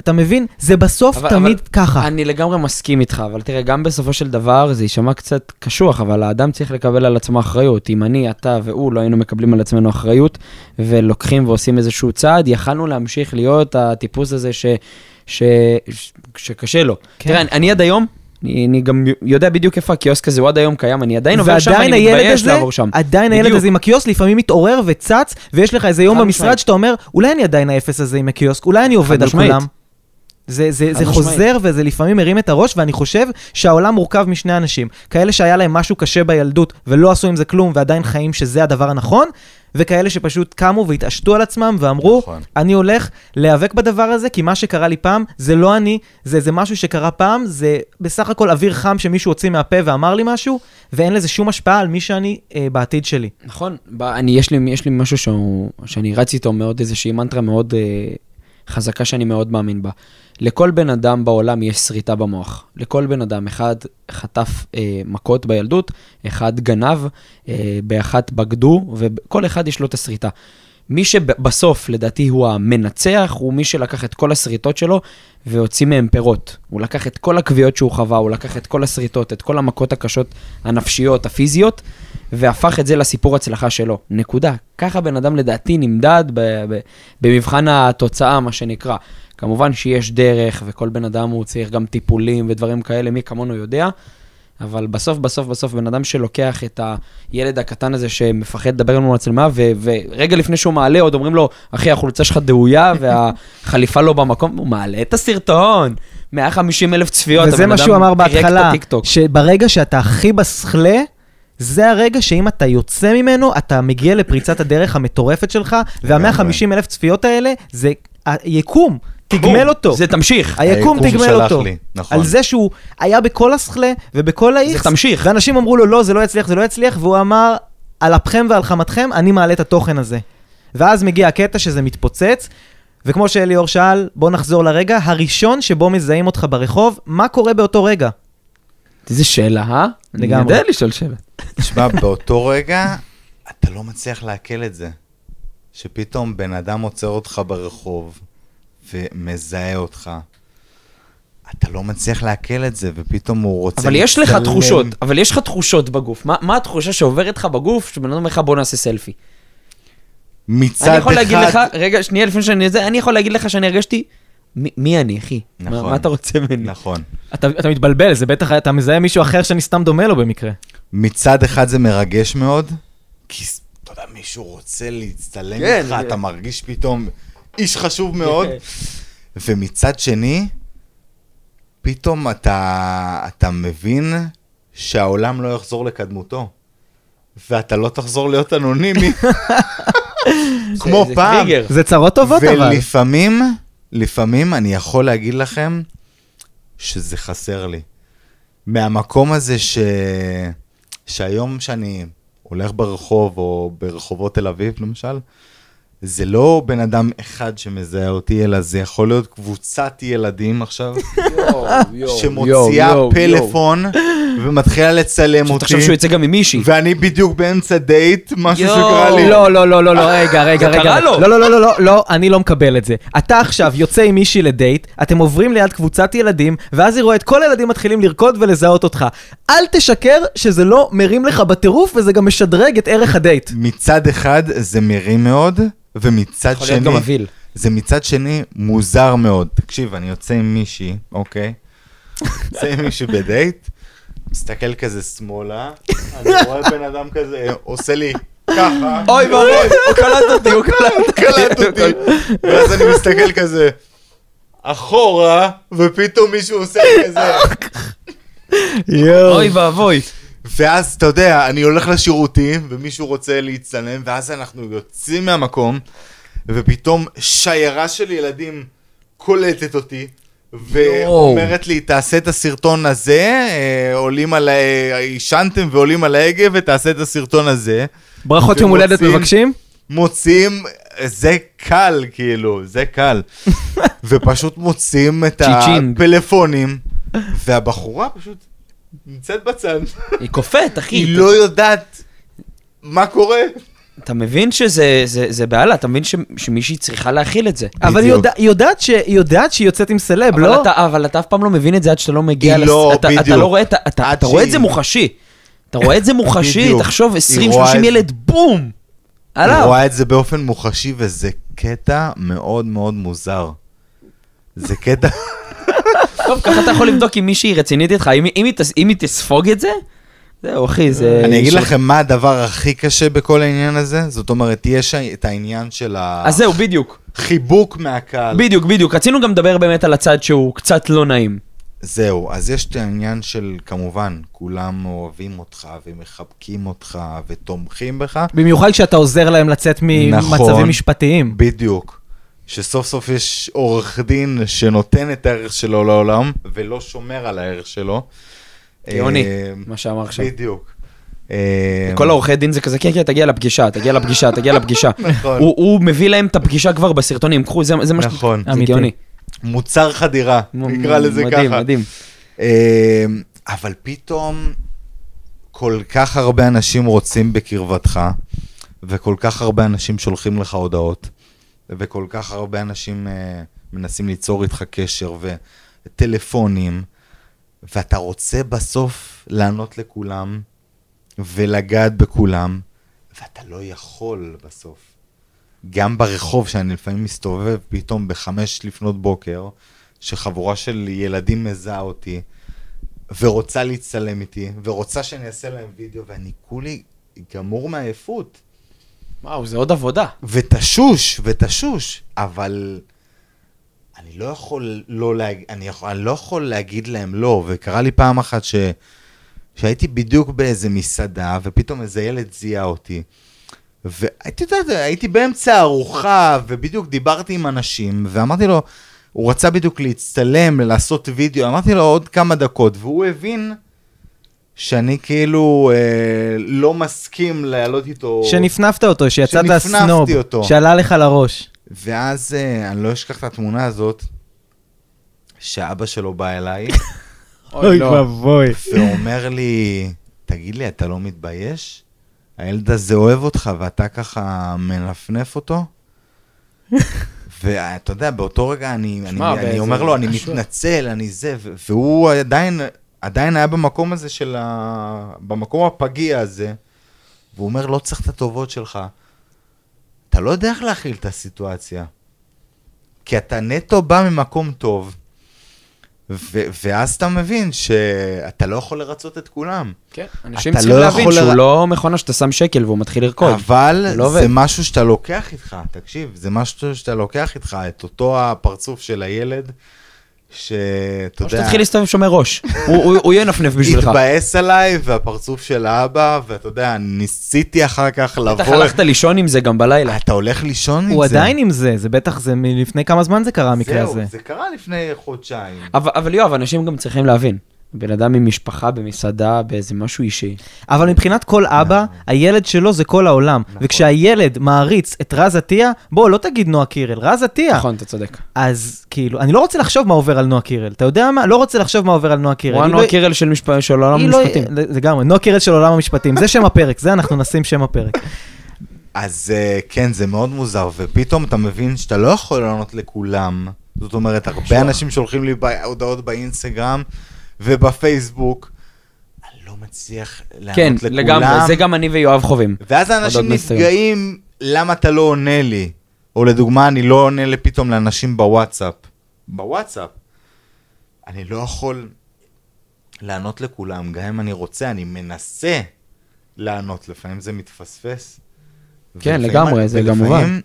B: אתה מבין? זה בסוף
A: אבל-
B: תמיד
A: אבל
B: ככה.
A: אני לגמרי מסכים איתך, אבל תראה, גם בסופו של דבר זה יישמע קצת קשוח, אבל האדם צריך לקבל על עצמו אחריות. אם אני, אתה והוא לא היינו מקבלים על עצמנו אחריות, ולוקחים ועושים איזשהו צעד, יכלנו להמשיך להיות הטיפוס הזה ש, ש, ש, שקשה לו.
B: כן.
A: תראה, אני, אני עד היום, אני, אני גם יודע בדיוק איפה הקיוסק הזה, הוא עד היום קיים, אני עדיין עובר שם, אני מתבייש לעבור שם.
B: עדיין הילד. הזה עם הקיוסק לפעמים מתעורר וצץ, ויש לך איזה יום במשרד. שאתה אומר, אולי אני עדיין האפס הזה עם הקיוסק, אולי אני עובד על. כולם. זה, זה, זה. חוזר וזה לפעמים מרים את הראש, ואני חושב שהעולם מורכב משני אנשים. כאלה שהיה להם משהו קשה בילדות ולא עשו עם זה כלום ועדיין חיים שזה הדבר הנכון, וכאלה שפשוט קמו והתעשתו על עצמם ואמרו,
C: נכון.
B: אני הולך להיאבק בדבר הזה, כי מה שקרה לי פעם זה לא אני, זה, זה משהו שקרה פעם, זה בסך הכל אוויר חם שמישהו הוציא מהפה ואמר לי משהו, ואין לזה שום השפעה על מי שאני אה, בעתיד שלי.
A: נכון, ב- אני, יש, לי, יש לי משהו שהוא, שאני רץ איתו מאוד, איזושהי מנטרה מאוד אה, חזקה שאני מאוד מאמין בה. לכל בן אדם בעולם יש שריטה במוח. לכל בן אדם, אחד חטף אה, מכות בילדות, אחד גנב, אה, באחת בגדו, וכל אחד יש לו את השריטה. מי שבסוף, לדעתי, הוא המנצח, הוא מי שלקח את כל השריטות שלו והוציא מהם פירות. הוא לקח את כל הכוויות שהוא חווה, הוא לקח את כל השריטות, את כל המכות הקשות הנפשיות, הפיזיות, והפך את זה לסיפור הצלחה שלו. נקודה. ככה בן אדם לדעתי נמדד במבחן התוצאה, מה שנקרא. כמובן שיש דרך, וכל בן אדם הוא צריך גם טיפולים ודברים כאלה, מי כמונו יודע. אבל בסוף, בסוף, בסוף, בן אדם שלוקח את הילד הקטן הזה שמפחד לדבר עם המצלמה, ו- ורגע לפני שהוא מעלה, עוד אומרים לו, אחי, החולצה שלך דאויה והחליפה לא במקום, הוא מעלה את הסרטון, 150 אלף צפיות.
B: וזה מה שהוא אמר בהתחלה. שברגע שאתה הכי בסכלה, זה הרגע שאם אתה יוצא ממנו, אתה מגיע לפריצת הדרך המטורפת שלך, וה-150 אלף צפיות האלה, זה היקום, תגמל אותו.
A: זה תמשיך.
B: היקום תגמל אותו.
C: לי, נכון.
B: על זה שהוא היה בכל הסכלה ובכל האיכס.
A: זה תמשיך.
B: ואנשים אמרו לו, לא, זה לא יצליח, זה לא יצליח, והוא אמר, על אפכם ועל חמתכם, אני מעלה את התוכן הזה. ואז מגיע הקטע שזה מתפוצץ, וכמו שאליאור שאל, בוא נחזור לרגע הראשון שבו מזהים אותך ברחוב, מה קורה באותו רגע?
A: איזה שאלה, אה?
B: לגמרי.
A: אני יודע לשאול שאלה.
C: תשמע, באותו רגע, אתה לא מצליח לעכל את זה. שפתאום בן אדם עוצר אותך ברחוב ומזהה אותך. אתה לא מצליח לעכל את זה, ופתאום הוא רוצה
A: אבל יש לך. תחושות, אבל יש לך תחושות בגוף. מה, מה התחושה שעוברת לך בגוף, שבן אדם אומר לך בוא נעשה סלפי?
C: מצד
A: אני יכול
C: אחד...
A: להגיד לך, רגע, שנייה לפני שאני זה, אני יכול להגיד לך שאני הרגשתי, מי, מי אני, אחי? מה,
C: נכון.
A: מה אתה רוצה ממני?
C: נכון.
B: אתה, אתה מתבלבל, זה בטח, אתה מזהה מישהו אחר שאני סתם דומה לו במקרה.
C: מצד אחד זה מרגש מאוד, כי אתה יודע, מישהו רוצה להצטלם
A: כן,
C: איתך,
A: זה-
C: אתה מרגיש פתאום איש חשוב מאוד. ומצד שני, פתאום אתה, אתה מבין שהעולם לא יחזור לקדמותו, ואתה לא תחזור להיות אנונימי, כמו
A: זה
C: פעם.
A: טריגר.
B: זה צרות טובות אבל.
C: ולפעמים, לפעמים אני יכול להגיד לכם שזה חסר לי. מהמקום הזה ש... שהיום שאני הולך ברחוב, או ברחובות תל אביב למשל, זה לא בן אדם אחד שמזהה אותי, אלא זה יכול להיות קבוצת ילדים עכשיו, שמוציאה פלאפון ומתחילה לצלם אותי.
A: תחשוב שהוא יצא גם עם מישהי.
C: ואני בדיוק באמצע דייט, משהו. שקרה לי.
B: לא, לא, לא, לא, לא, רגע, רגע,
A: זה
B: רגע.
A: קרה לו.
B: לא, לא, לא, לא, לא, לא, אני לא מקבל את זה. אתה עכשיו יוצא עם מישהי לדייט, אתם עוברים ליד קבוצת ילדים, ואז היא רואה את כל הילדים מתחילים לרקוד ולזהות אותך. אל תשקר שזה לא מרים לך בטירוף, וזה גם משדרג את ערך הדייט.
C: מצד אחד זה מרים מאוד, ומצד
A: יכול להיות
C: שני,
A: גם מבהיל.
C: זה מצד שני מוזר מאוד. תקשיב, אני יוצא עם מישהי, אוקיי? יוצא עם מישהי בדייט, מסתכל כזה שמאלה, אני רואה בן אדם כזה, עושה לי ככה,
A: אוי ואבוי, הוא קלט אותי, הוא קלט
C: אותי, ואז אני מסתכל כזה אחורה, ופתאום מישהו עושה לי כזה.
A: אוי ואבוי.
C: ואז אתה יודע, אני הולך לשירותים, ומישהו רוצה להצטלם, ואז אנחנו יוצאים מהמקום, ופתאום שיירה של ילדים קולטת אותי, ואומרת לי, תעשה את הסרטון הזה, אה, עולים על ה... עישנתם ועולים על ההגה, ותעשה את הסרטון הזה.
B: ברכות יום הולדת מבקשים?
C: מוציאים, זה קל, כאילו, זה קל. ופשוט מוציאים את. הפלאפונים, והבחורה פשוט נמצאת בצד.
A: היא קופאת, אחי.
C: היא לא יודעת מה קורה.
A: אתה מבין שזה זה- זה בעלה, אתה מבין ש- שמישהי צריכה להכיל את זה.
B: אבל היא. יודע- היא יודעת ש- היא יודעת שהיא יוצאת עם סלב,
A: אבל
B: לא?
A: אתה- אבל אתה אף פעם לא מבין את זה עד שאתה לא מגיע
C: היא
A: לס...
C: לא,
A: אתה- אתה
C: בדיוק.
A: לא רואה אתה-
C: עד
A: אתה רואה את זה מוחשי. אתה רואה את זה מוחשי. תחשוב,
C: היא
A: 20-30
C: רואה את-
A: ילד, בום!
C: היא
A: עליו.
C: רואה את זה באופן מוחשי, וזה קטע מאוד מאוד מוזר. זה קטע...
A: טוב, ככה אתה יכול לבדוק אם מישהי רצינית איתך, אם היא- אם היא תס- אם היא תספוג את זה, זהו, אחי, זה...
C: אני אגיד לכם מה הדבר הכי קשה בכל העניין הזה, זאת אומרת, יש את העניין של
A: אז זהו, בדיוק.
C: החיבוק מהקהל.
A: בדיוק, בדיוק. רצינו גם לדבר באמת על הצד שהוא קצת לא נעים.
C: זהו, אז יש את העניין של, כמובן, כולם אוהבים אותך ומחבקים אותך ותומכים בך.
B: במיוחד כשאתה עוזר להם לצאת
C: נכון.
B: ממצבים משפטיים.
C: בדיוק. שסוף סוף יש עורך דין שנותן את הערך שלו לעולם, ולא שומר על הערך שלו.
A: גאוני,
C: אה,
A: מה שאמר עכשיו.
C: בדיוק. אה,
A: כל העורכי דין זה כזה, כן, כן, תגיע לפגישה, תגיע לפגישה, תגיע לפגישה.
C: נכון.
A: הוא הוא מביא להם את הפגישה כבר בסרטונים, קחו, זה זה מה ש...
C: נכון.
A: זה. גאוני.
C: מוצר חדירה, נקרא לזה ככה.
A: מדהים, מדהים.
C: אה, אבל פתאום כל כך הרבה אנשים רוצים בקרבתך, וכל כך הרבה אנשים שולחים לך הודעות, וכל כך הרבה אנשים אה, מנסים ליצור איתך קשר וטלפונים, ואתה רוצה בסוף לענות לכולם ולגעת בכולם, ואתה לא יכול בסוף. גם ברחוב, שאני לפעמים מסתובב פתאום בחמש לפנות בוקר, שחבורה של ילדים מזהה אותי, ורוצה להצטלם איתי, ורוצה שאני אעשה להם וידאו, ואני כולי גמור מעייפות.
A: וואו, זה עוד עבודה.
C: ותשוש, ותשוש, אבל אני לא יכול לא להג... אני, יכול... אני לא יכול להגיד להם לא, וקרה לי פעם אחת ש... שהייתי בדיוק באיזה מסעדה, ופתאום איזה ילד זיהה אותי. והייתי, אתה יודע, הייתי באמצע הארוחה, ובדיוק דיברתי עם אנשים, ואמרתי לו, הוא רצה בדיוק להצטלם, לעשות וידאו, אמרתי לו עוד כמה דקות, והוא הבין שאני כאילו אה, לא מסכים לעלות איתו.
B: שנפנפת אותו, שיצאת
C: שנפנפתי
B: סנוב,
C: אותו.
B: שעלה לך לראש.
C: ואז אה, אני לא אשכח את התמונה הזאת, שאבא שלו בא אליי,
B: אוי ואבוי.
C: ואומר לי, תגיד לי, אתה לא מתבייש? הילד הזה אוהב אותך ואתה ככה מנפנף אותו? ואתה יודע, באותו רגע אני, אני,
A: שמע,
C: אני
A: באיזה-
C: אומר לו, אני. מתנצל, אני זה, והוא עדיין, עדיין היה במקום הזה של ה... במקום הפגיע הזה, והוא אומר, לא צריך את הטובות שלך. אתה לא יודע איך להכיל את הסיטואציה. כי אתה נטו בא ממקום טוב, ו- ואז אתה מבין שאתה לא יכול לרצות את כולם.
A: כן, אנשים צריכים
C: לא
A: להבין שהוא
C: לר-
A: לא מכונה שאתה שם שקל והוא מתחיל לרקוד.
C: אבל
A: לא
C: זה. משהו שאתה לוקח איתך, תקשיב, זה משהו שאתה לוקח איתך, את אותו הפרצוף של הילד, שאתה
A: או
C: יודע,
A: שתתחיל להסתובב שומר ראש. הוא- הוא הוא ינפנף בשבילך.
C: התבאס עליי, והפרצוף של האבא, ואתה יודע, ניסיתי אחר כך
A: בטח
C: לבוא...
A: הלכת לישון עם זה גם בלילה.
C: אתה הולך לישון עם זה.
B: הוא עדיין עם זה, זה בטח, זה מלפני כמה זמן זה קרה המקרה הזה.
C: זהו, זה קרה לפני חודשיים.
A: אבל אבל יואב, אנשים גם צריכים להבין. בן אדם עם משפחה במסעדה, באיזה משהו אישי.
B: אבל מבחינת כל אבא, הילד שלו זה כל העולם. וכשהילד מעריץ את רז עטיה, בוא, לא תגיד נועה קירל, רז עטיה.
A: נכון, אתה צודק.
B: אז כאילו, אני לא רוצה לחשוב מה עובר על נועה קירל. אתה יודע מה? לא רוצה לחשוב מה עובר על נועה קירל.
A: הוא הנועה
B: לא-
A: קירל של משפ- של עולם
B: לא-
A: המשפטים.
B: לגמרי, נועה קירל של עולם המשפטים. זה שם הפרק, זה אנחנו נשים שם הפרק.
C: אז אה, כן, זה מאוד מוזר, ופתאום אתה מבין שאתה לא יכול לענות לכולם. זאת אומרת, הרבה אנשים שולחים לי הודעות באינסטגרם ובפייסבוק, אני לא מצליח לענות
A: כן,
C: לכולם.
A: לגמרי, זה גם אני ויואב חווים.
C: ואז האנשים
A: באינסטגרם.
C: נפגעים, למה אתה לא עונה לי? או לדוגמה, אני לא עונה פתאום לאנשים בוואטסאפ. בוואטסאפ. אני לא יכול לענות לכולם, גם אם אני רוצה, אני מנסה לענות, לפעמים זה מתפספס.
A: כן, לגמרי, זה גם מובן.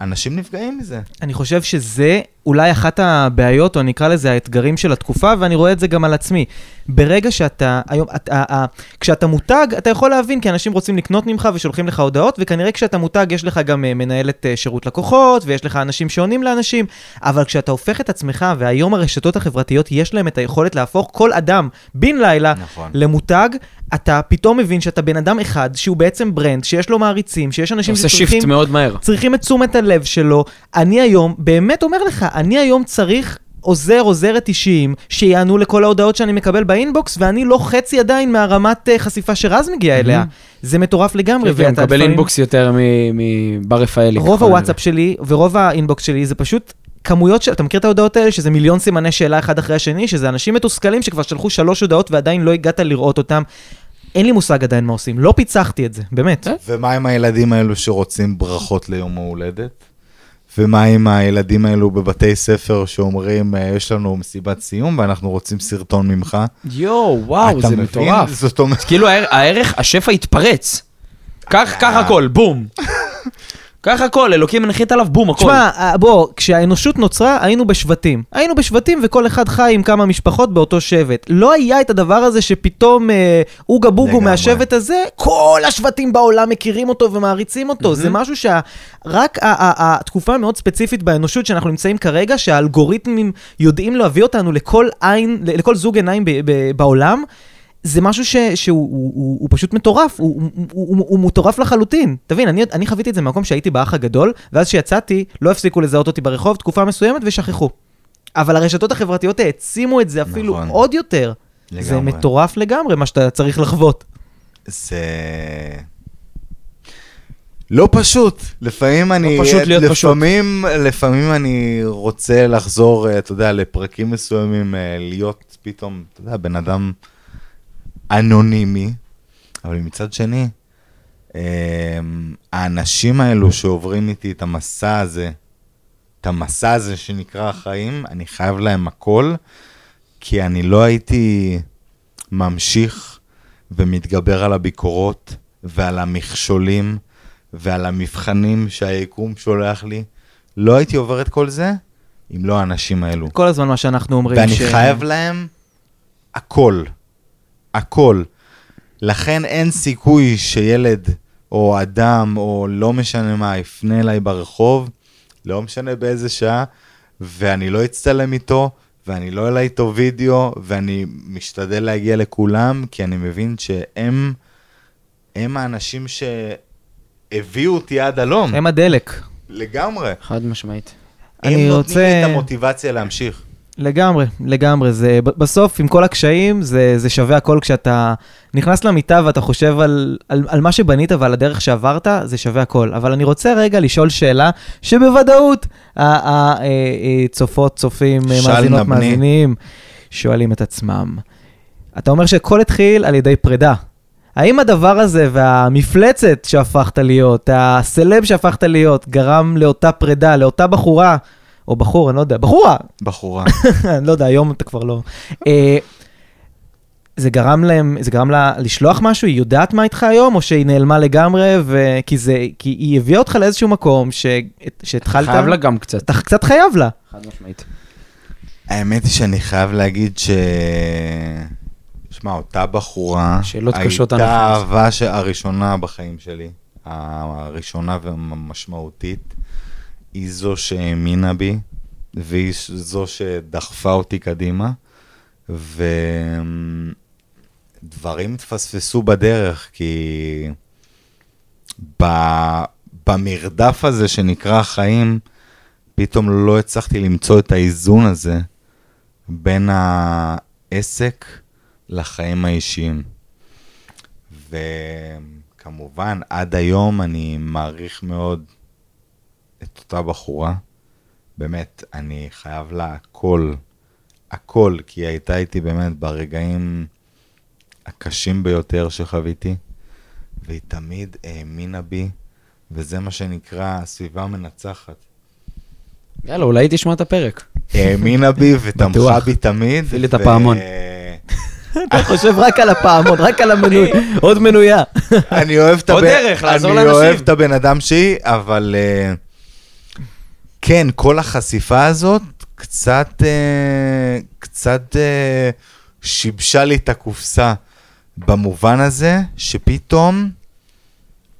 C: אנשים נפגעים מזה.
B: אני חושב שזה אולי אחת הבעיות, או נקרא לזה האתגרים של התקופה, ואני רואה את זה גם על עצמי. ברגע שאתה, היום, את, ה, ה, כשאתה מותג, אתה יכול להבין, כי אנשים רוצים לקנות ממך ושולחים לך הודעות, וכנראה כשאתה מותג, יש לך גם אה, מנהלת אה, שירות לקוחות, ויש לך אנשים שעונים לאנשים, אבל כשאתה הופך את עצמך, והיום הרשתות החברתיות, יש להם את היכולת להפוך כל אדם בן לילה
C: נכון.
B: למותג, אתה פתאום מבין שאתה בן אדם אחד, שהוא בעצם brand, שיש לו מעריצים, שיש אנשים
A: עושה shift
B: שצריכים...
A: מאוד מהר.
B: צריכים את תשומת הלב שלו. אני היום, באמת אומר לך, אני היום צריך עוזר, עוזרת אישיים, שיענו לכל ההודעות שאני מקבל ב inbox, ואני לא חצי עדיין מהרמת אה, חשיפה שרז מגיע אליה. זה מטורף לגמרי.
A: כן, כן,
B: ואתה
A: מקבל
B: לפעמים-
A: אינבוקס יותר מ- מבר רפאלי.
B: רוב הוואטסאפ שלי ורוב ה inbox שלי זה פשוט כמויות של, אתה מכיר את ההודעות האלה שזה מיליון סימני שאלה אחד אחרי השני, שזה אנשים מתוסכלים שכבר שלחו שלוש הודעות ועדיין לא הגעת לראות אותם. אין לי מושג עדיין מה עושים, לא פיצחתי את זה, באמת.
A: אה?
C: ומה עם הילדים האלו שרוצים ברכות ליום ההולדת? ומה עם הילדים האלו בבתי ספר שאומרים, אה, יש לנו מסיבת סיום ואנחנו רוצים סרטון ממך?
A: יואו, וואו, זה
C: מבין?
A: מטורף.
C: זאת אומרת...
A: כאילו הער- הערך, השפע התפרץ. קח קח
C: אה.
A: הכל, בום. קח הכל, אלוקים מנחית עליו, בום, הכל.
B: תשמע, אה, בוא, כשהאנושות נוצרה, היינו בשבטים. היינו בשבטים וכל אחד חי עם כמה משפחות באותו שבט. לא היה את הדבר הזה שפתאום אה, אוגה בוגו
C: לגמרי.
B: מהשבט הזה, כל השבטים בעולם מכירים אותו ומעריצים אותו. זה משהו שרק התקופה המאוד ספציפית באנושות שאנחנו נמצאים כרגע, שהאלגוריתמים יודעים להביא אותנו לכל עין, לכל זוג עיניים ב- ב- בעולם. זה משהו ש, שהוא הוא, הוא, הוא פשוט מטורף, הוא, הוא, הוא, הוא, מטורף לחלוטין. תבין, אני, אני חוויתי את זה במקום שהייתי באח הגדול, ואז כשיצאתי, לא הפסיקו לזהות אותי ברחוב תקופה מסוימת ושכחו. אבל הרשתות החברתיות העצימו את זה אפילו
C: נכון.
B: עוד יותר. זה
C: לגמרי.
B: מטורף לגמרי מה שאתה צריך לחוות.
C: זה... לא פשוט. לפעמים אני...
A: פשוט להיות
C: לפעמים, לפעמים אני רוצה לחזור, אה, אתה יודע, לפרקים מסוימים, אה, להיות פתאום, אתה יודע, בן אדם אנונימי, אבל מצד שני, אה, האנשים האלו שעוברים איתי את המסע הזה, את המסע הזה שנקרא החיים, אני חייב להם הכל, כי אני לא הייתי ממשיך ומתגבר על הביקורות ועל המכשולים ועל המבחנים שהיקום שולח לי. לא הייתי עובר את כל זה אם לא האנשים האלו.
B: כל הזמן מה שאנחנו אומרים.
C: ואני חייב להם הכל. הכל. לכן אין סיכוי שילד או אדם או לא משנה מה יפנה אליי ברחוב, לא משנה באיזה שעה, ואני לא אצטלם איתו, ואני לא אעלה איתו וידאו, ואני משתדל להגיע לכולם, כי אני מבין שהם הם האנשים שהביאו אותי עד הלום.
B: הם הדלק.
C: לגמרי.
A: חד משמעית.
C: הם
B: אני
C: נותנים
B: רוצה-
C: לי את המוטיבציה להמשיך.
B: לגמרי, לגמרי. זה, בסוף, עם כל הקשיים, זה, זה שווה הכל כשאתה נכנס למיטה ואתה חושב על, על, על מה שבנית ועל הדרך שעברת, זה שווה הכל. אבל אני רוצה רגע לשאול שאלה שבוודאות הצופות, צופים,
C: שאל
B: מאזינות,
C: נא בני.
B: מאזינים, שואלים את עצמם. אתה אומר שהכל התחיל על ידי פרידה. האם הדבר הזה והמפלצת שהפכת להיות, הסלב שהפכת להיות, גרם לאותה פרידה, לאותה בחורה, או בחור, אני לא יודע, בחורה,
C: בחורה.
B: אני לא יודע, היום אתה כבר לא. אה, זה גרם להם, זה גרם לה לשלוח משהו? היא יודעת מה איתך היום, או שהיא נעלמה לגמרי, ו... כי זה, כי היא הביאה אותך לאיזשהו מקום ש... שהתחלת...
A: חייב לה גם קצת.
B: אתה קצת חייב לה.
A: חד משמעית.
C: האמת היא שאני חייב להגיד ש... שמע, אותה בחורה,
A: שאלות קשות
C: הייתה
A: אנחנו.
C: האהבה ש- הראשונה בחיים שלי, הראשונה והמשמעותית, היא זו שהאמינה בי, והיא זו שדחפה אותי קדימה, ודברים התפספסו בדרך, כי ב... במרדף הזה שנקרא חיים, פתאום לא הצלחתי למצוא את האיזון הזה בין העסק לחיים האישיים. וכמובן, עד היום אני מעריך מאוד את אותה בחורה. באמת, אני חייב לה הכל, הכל, כי היא הייתה איתי באמת ברגעים הקשים ביותר שחוויתי, והיא תמיד האמינה בי, וזה מה שנקרא סביבה מנצחת.
A: יאללה, אולי תשמע את הפרק.
C: האמינה בי ותמכה. בי תמיד.
A: תפעיל את הפעמון.
B: אתה חושב רק על הפעמון, רק על המנוי, עוד מנויה.
C: אני אוהב את
A: עוד
C: הבן,
A: דרך, לעזור
C: אני
A: לאנשים.
C: אוהב את הבן אדם שהיא, אבל אה, כן, כל החשיפה הזאת קצת, אה, קצת אה, שיבשה לי את הקופסה במובן הזה שפתאום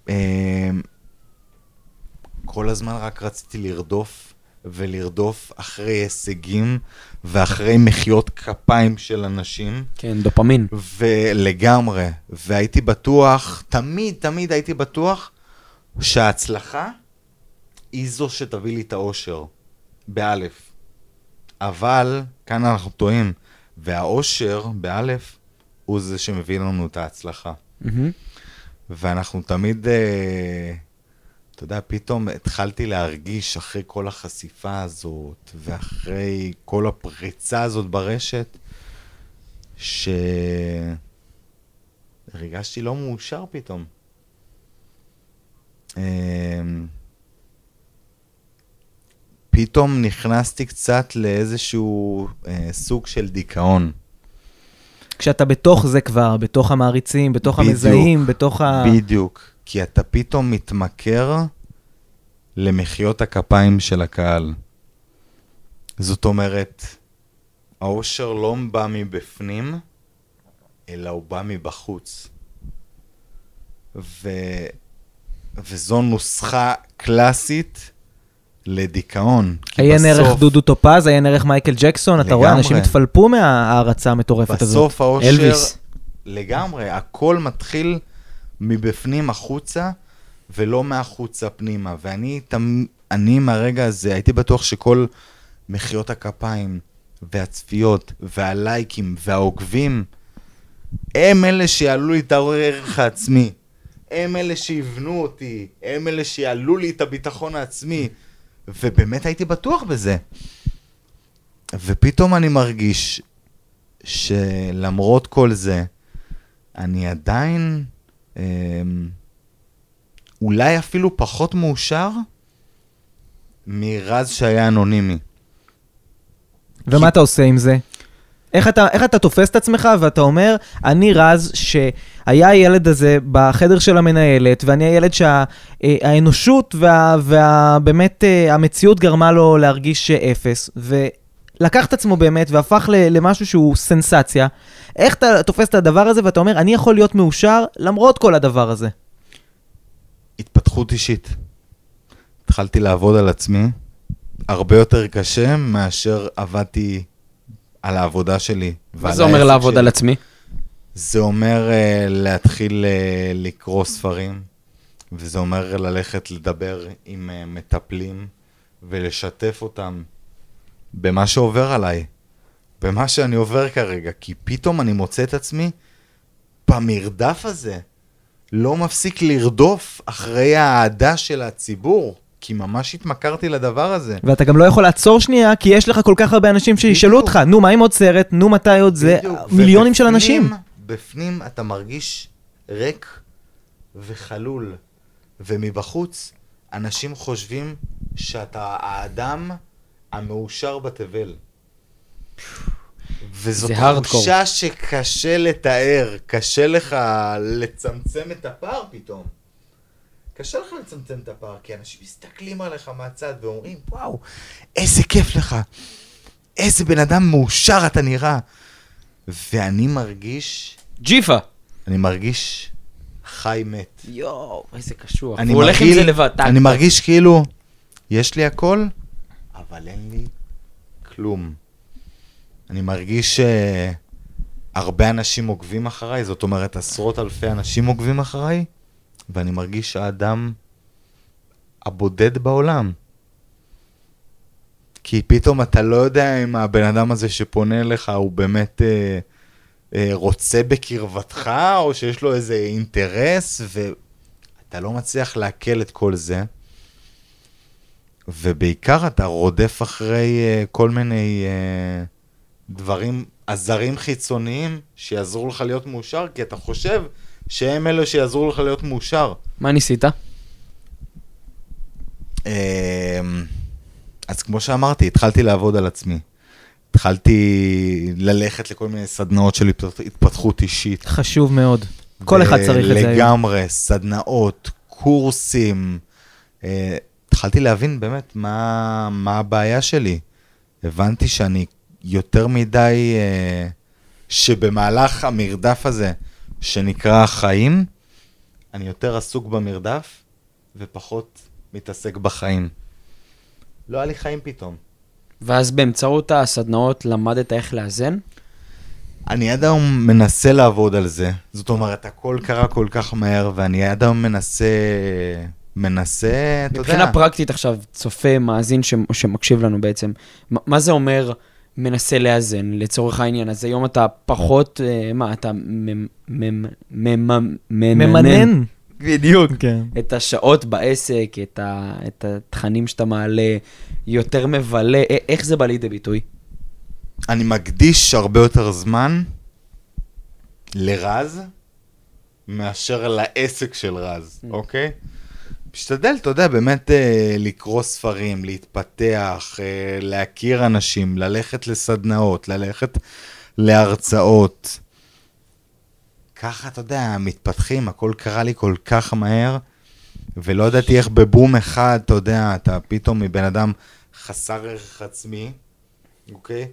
C: אה, כל הזמן רק רציתי לרדוף ולרדוף אחרי הישגים ואחרי מחיאות כפיים של אנשים.
A: כן, דופמין.
C: ולגמרי, והייתי בטוח, תמיד, תמיד הייתי בטוח שההצלחה היא זו שתביא לי את האושר, באלף. אבל כאן אנחנו טועים, והאושר, באלף, הוא זה שמביא לנו את ההצלחה.
A: מהמם.
C: ואנחנו תמיד, אה, אתה יודע, פתאום התחלתי להרגיש אחרי כל החשיפה הזאת, ואחרי כל הפריצה הזאת ברשת, שהרגשתי לא מאושר פתאום. פתאום נכנסתי קצת לאיזשהו אה, סוג של דיכאון.
B: כשאתה בתוך זה כבר, בתוך המעריצים, בתוך
C: בדיוק.
B: המזהים, בתוך ה...
C: בדיוק, כי אתה פתאום מתמכר למחיאות הכפיים של הקהל. זאת אומרת, האושר לא בא מבפנים, אלא הוא בא מבחוץ. ו... וזו נוסחה קלאסית לדיכאון.
B: עיין ערך
C: בסוף-
B: דודו טופז, עיין ערך מייקל ג'קסון, אתה רואה,
C: לגמרי.
B: אנשים התפלפו מההערצה המטורפת הזאת.
C: בסוף האושר,
A: אלוויס.
C: לגמרי, הכל מתחיל מבפנים החוצה, ולא מהחוצה פנימה. ואני תמ... אני מהרגע הזה הייתי בטוח שכל מחיאות הכפיים, והצפיות, והלייקים, והעוקבים, הם אלה שיעלו לי את הערך העצמי. הם אלה שיבנו אותי, הם אלה שיעלו לי את הביטחון העצמי. ובאמת הייתי בטוח בזה. ופתאום אני מרגיש שלמרות כל זה, אני עדיין אמ, אולי אפילו פחות מאושר מרז שהיה אנונימי.
B: ומה אתה עושה עם זה? איך אתה, איך אתה תופס את עצמך ואתה אומר, אני רז שהיה הילד הזה בחדר של המנהלת, ואני הילד שהאנושות וה, והבאמת אה, המציאות גרמה לו להרגיש אפס, ולקח את עצמו באמת והפך למשהו שהוא סנסציה. איך אתה תופס את הדבר הזה ואתה אומר, אני יכול להיות מאושר למרות כל הדבר הזה?
C: התפתחות אישית. התחלתי לעבוד על עצמי הרבה יותר קשה מאשר עבדתי על העבודה שלי.
A: מה זה אומר לעבוד
C: שלי.
A: על עצמי?
C: זה אומר uh, להתחיל uh, לקרוא ספרים, וזה אומר ללכת לדבר עם uh, מטפלים ולשתף אותם במה שעובר עליי, במה שאני עובר כרגע, כי פתאום אני מוצא את עצמי במרדף הזה, לא מפסיק לרדוף אחרי האהדה של הציבור, כי ממש התמכרתי לדבר הזה.
B: ואתה גם לא יכול לעצור שנייה, כי יש לך כל כך הרבה אנשים שישאלו
C: בדיוק.
B: אותך, נו, מה עם עוד סרט? נו, מתי עוד זה?
C: בדיוק,
B: מיליונים של אנשים.
C: בפנים אתה מרגיש ריק וחלול, ומבחוץ אנשים חושבים שאתה האדם המאושר בתבל. וזאת. תחושה שקשה לתאר, קשה לך לצמצם את הפער פתאום. קשה לך לצמצם את הפער, כי אנשים מסתכלים עליך מהצד ואומרים, וואו, איזה כיף לך, איזה בן אדם מאושר אתה נראה. ואני מרגיש,
A: ג'יפה.
C: אני מרגיש חי מת.
A: יואו, איזה קשוח.
C: אני
A: הוא הולך עם זה לבד.
C: אני. מרגיש כאילו, יש לי הכל, אבל אין לי כלום. אני מרגיש שהרבה אנשים עוקבים אחריי, זאת אומרת עשרות אלפי אנשים עוקבים אחריי, ואני מרגיש האדם הבודד בעולם. כי פתאום אתה לא יודע אם הבן אדם הזה שפונה אליך הוא באמת אה, אה, רוצה בקרבתך, או שיש לו איזה אינטרס, ואתה לא מצליח לעכל את כל זה. ובעיקר אתה רודף אחרי אה, כל מיני אה, דברים, עזרים חיצוניים שיעזרו לך להיות מאושר, כי אתה חושב שהם אלה שיעזרו לך להיות מאושר.
A: מה ניסית?
C: אמ, אז כמו שאמרתי, התחלתי לעבוד על עצמי. התחלתי ללכת לכל מיני סדנאות של התפתח- התפתחות אישית.
B: חשוב מאוד. כל אחד צריך את זה.
C: לגמרי, סדנאות, קורסים. אה, התחלתי להבין באמת מה, מה הבעיה שלי. הבנתי שאני יותר מדי, אה, שבמהלך המרדף הזה, שנקרא החיים, אני יותר עסוק במרדף ופחות מתעסק בחיים. לא היה לי חיים פתאום.
A: ואז באמצעות הסדנאות למדת איך לאזן?
C: אני עד היום מנסה לעבוד על זה. זאת אומרת, הכל קרה כל כך מהר, ואני עד היום מנסה, מנסה, אתה יודע.
A: מבחינה פרקטית עכשיו, צופה, מאזין ש- שמקשיב לנו בעצם, מה זה אומר מנסה לאזן לצורך העניין? אז היום אתה פחות, אה, מה, אתה ממ- ממ- ממ-
B: ממנן.
A: בדיוק.
B: כן.
A: את השעות בעסק, את, ה, את התכנים שאתה מעלה, יותר מבלה, א- איך זה בא לידי ביטוי?
C: אני מקדיש הרבה יותר זמן לרז מאשר לעסק של רז, אוקיי? משתדל, אתה יודע, באמת אה, לקרוא ספרים, להתפתח, אה, להכיר אנשים, ללכת לסדנאות, ללכת להרצאות. ככה, אתה יודע, מתפתחים, הכל קרה לי כל כך מהר, ולא ידעתי איך בבום אחד, אתה יודע, אתה פתאום מבן אדם חסר ערך עצמי, אוקיי?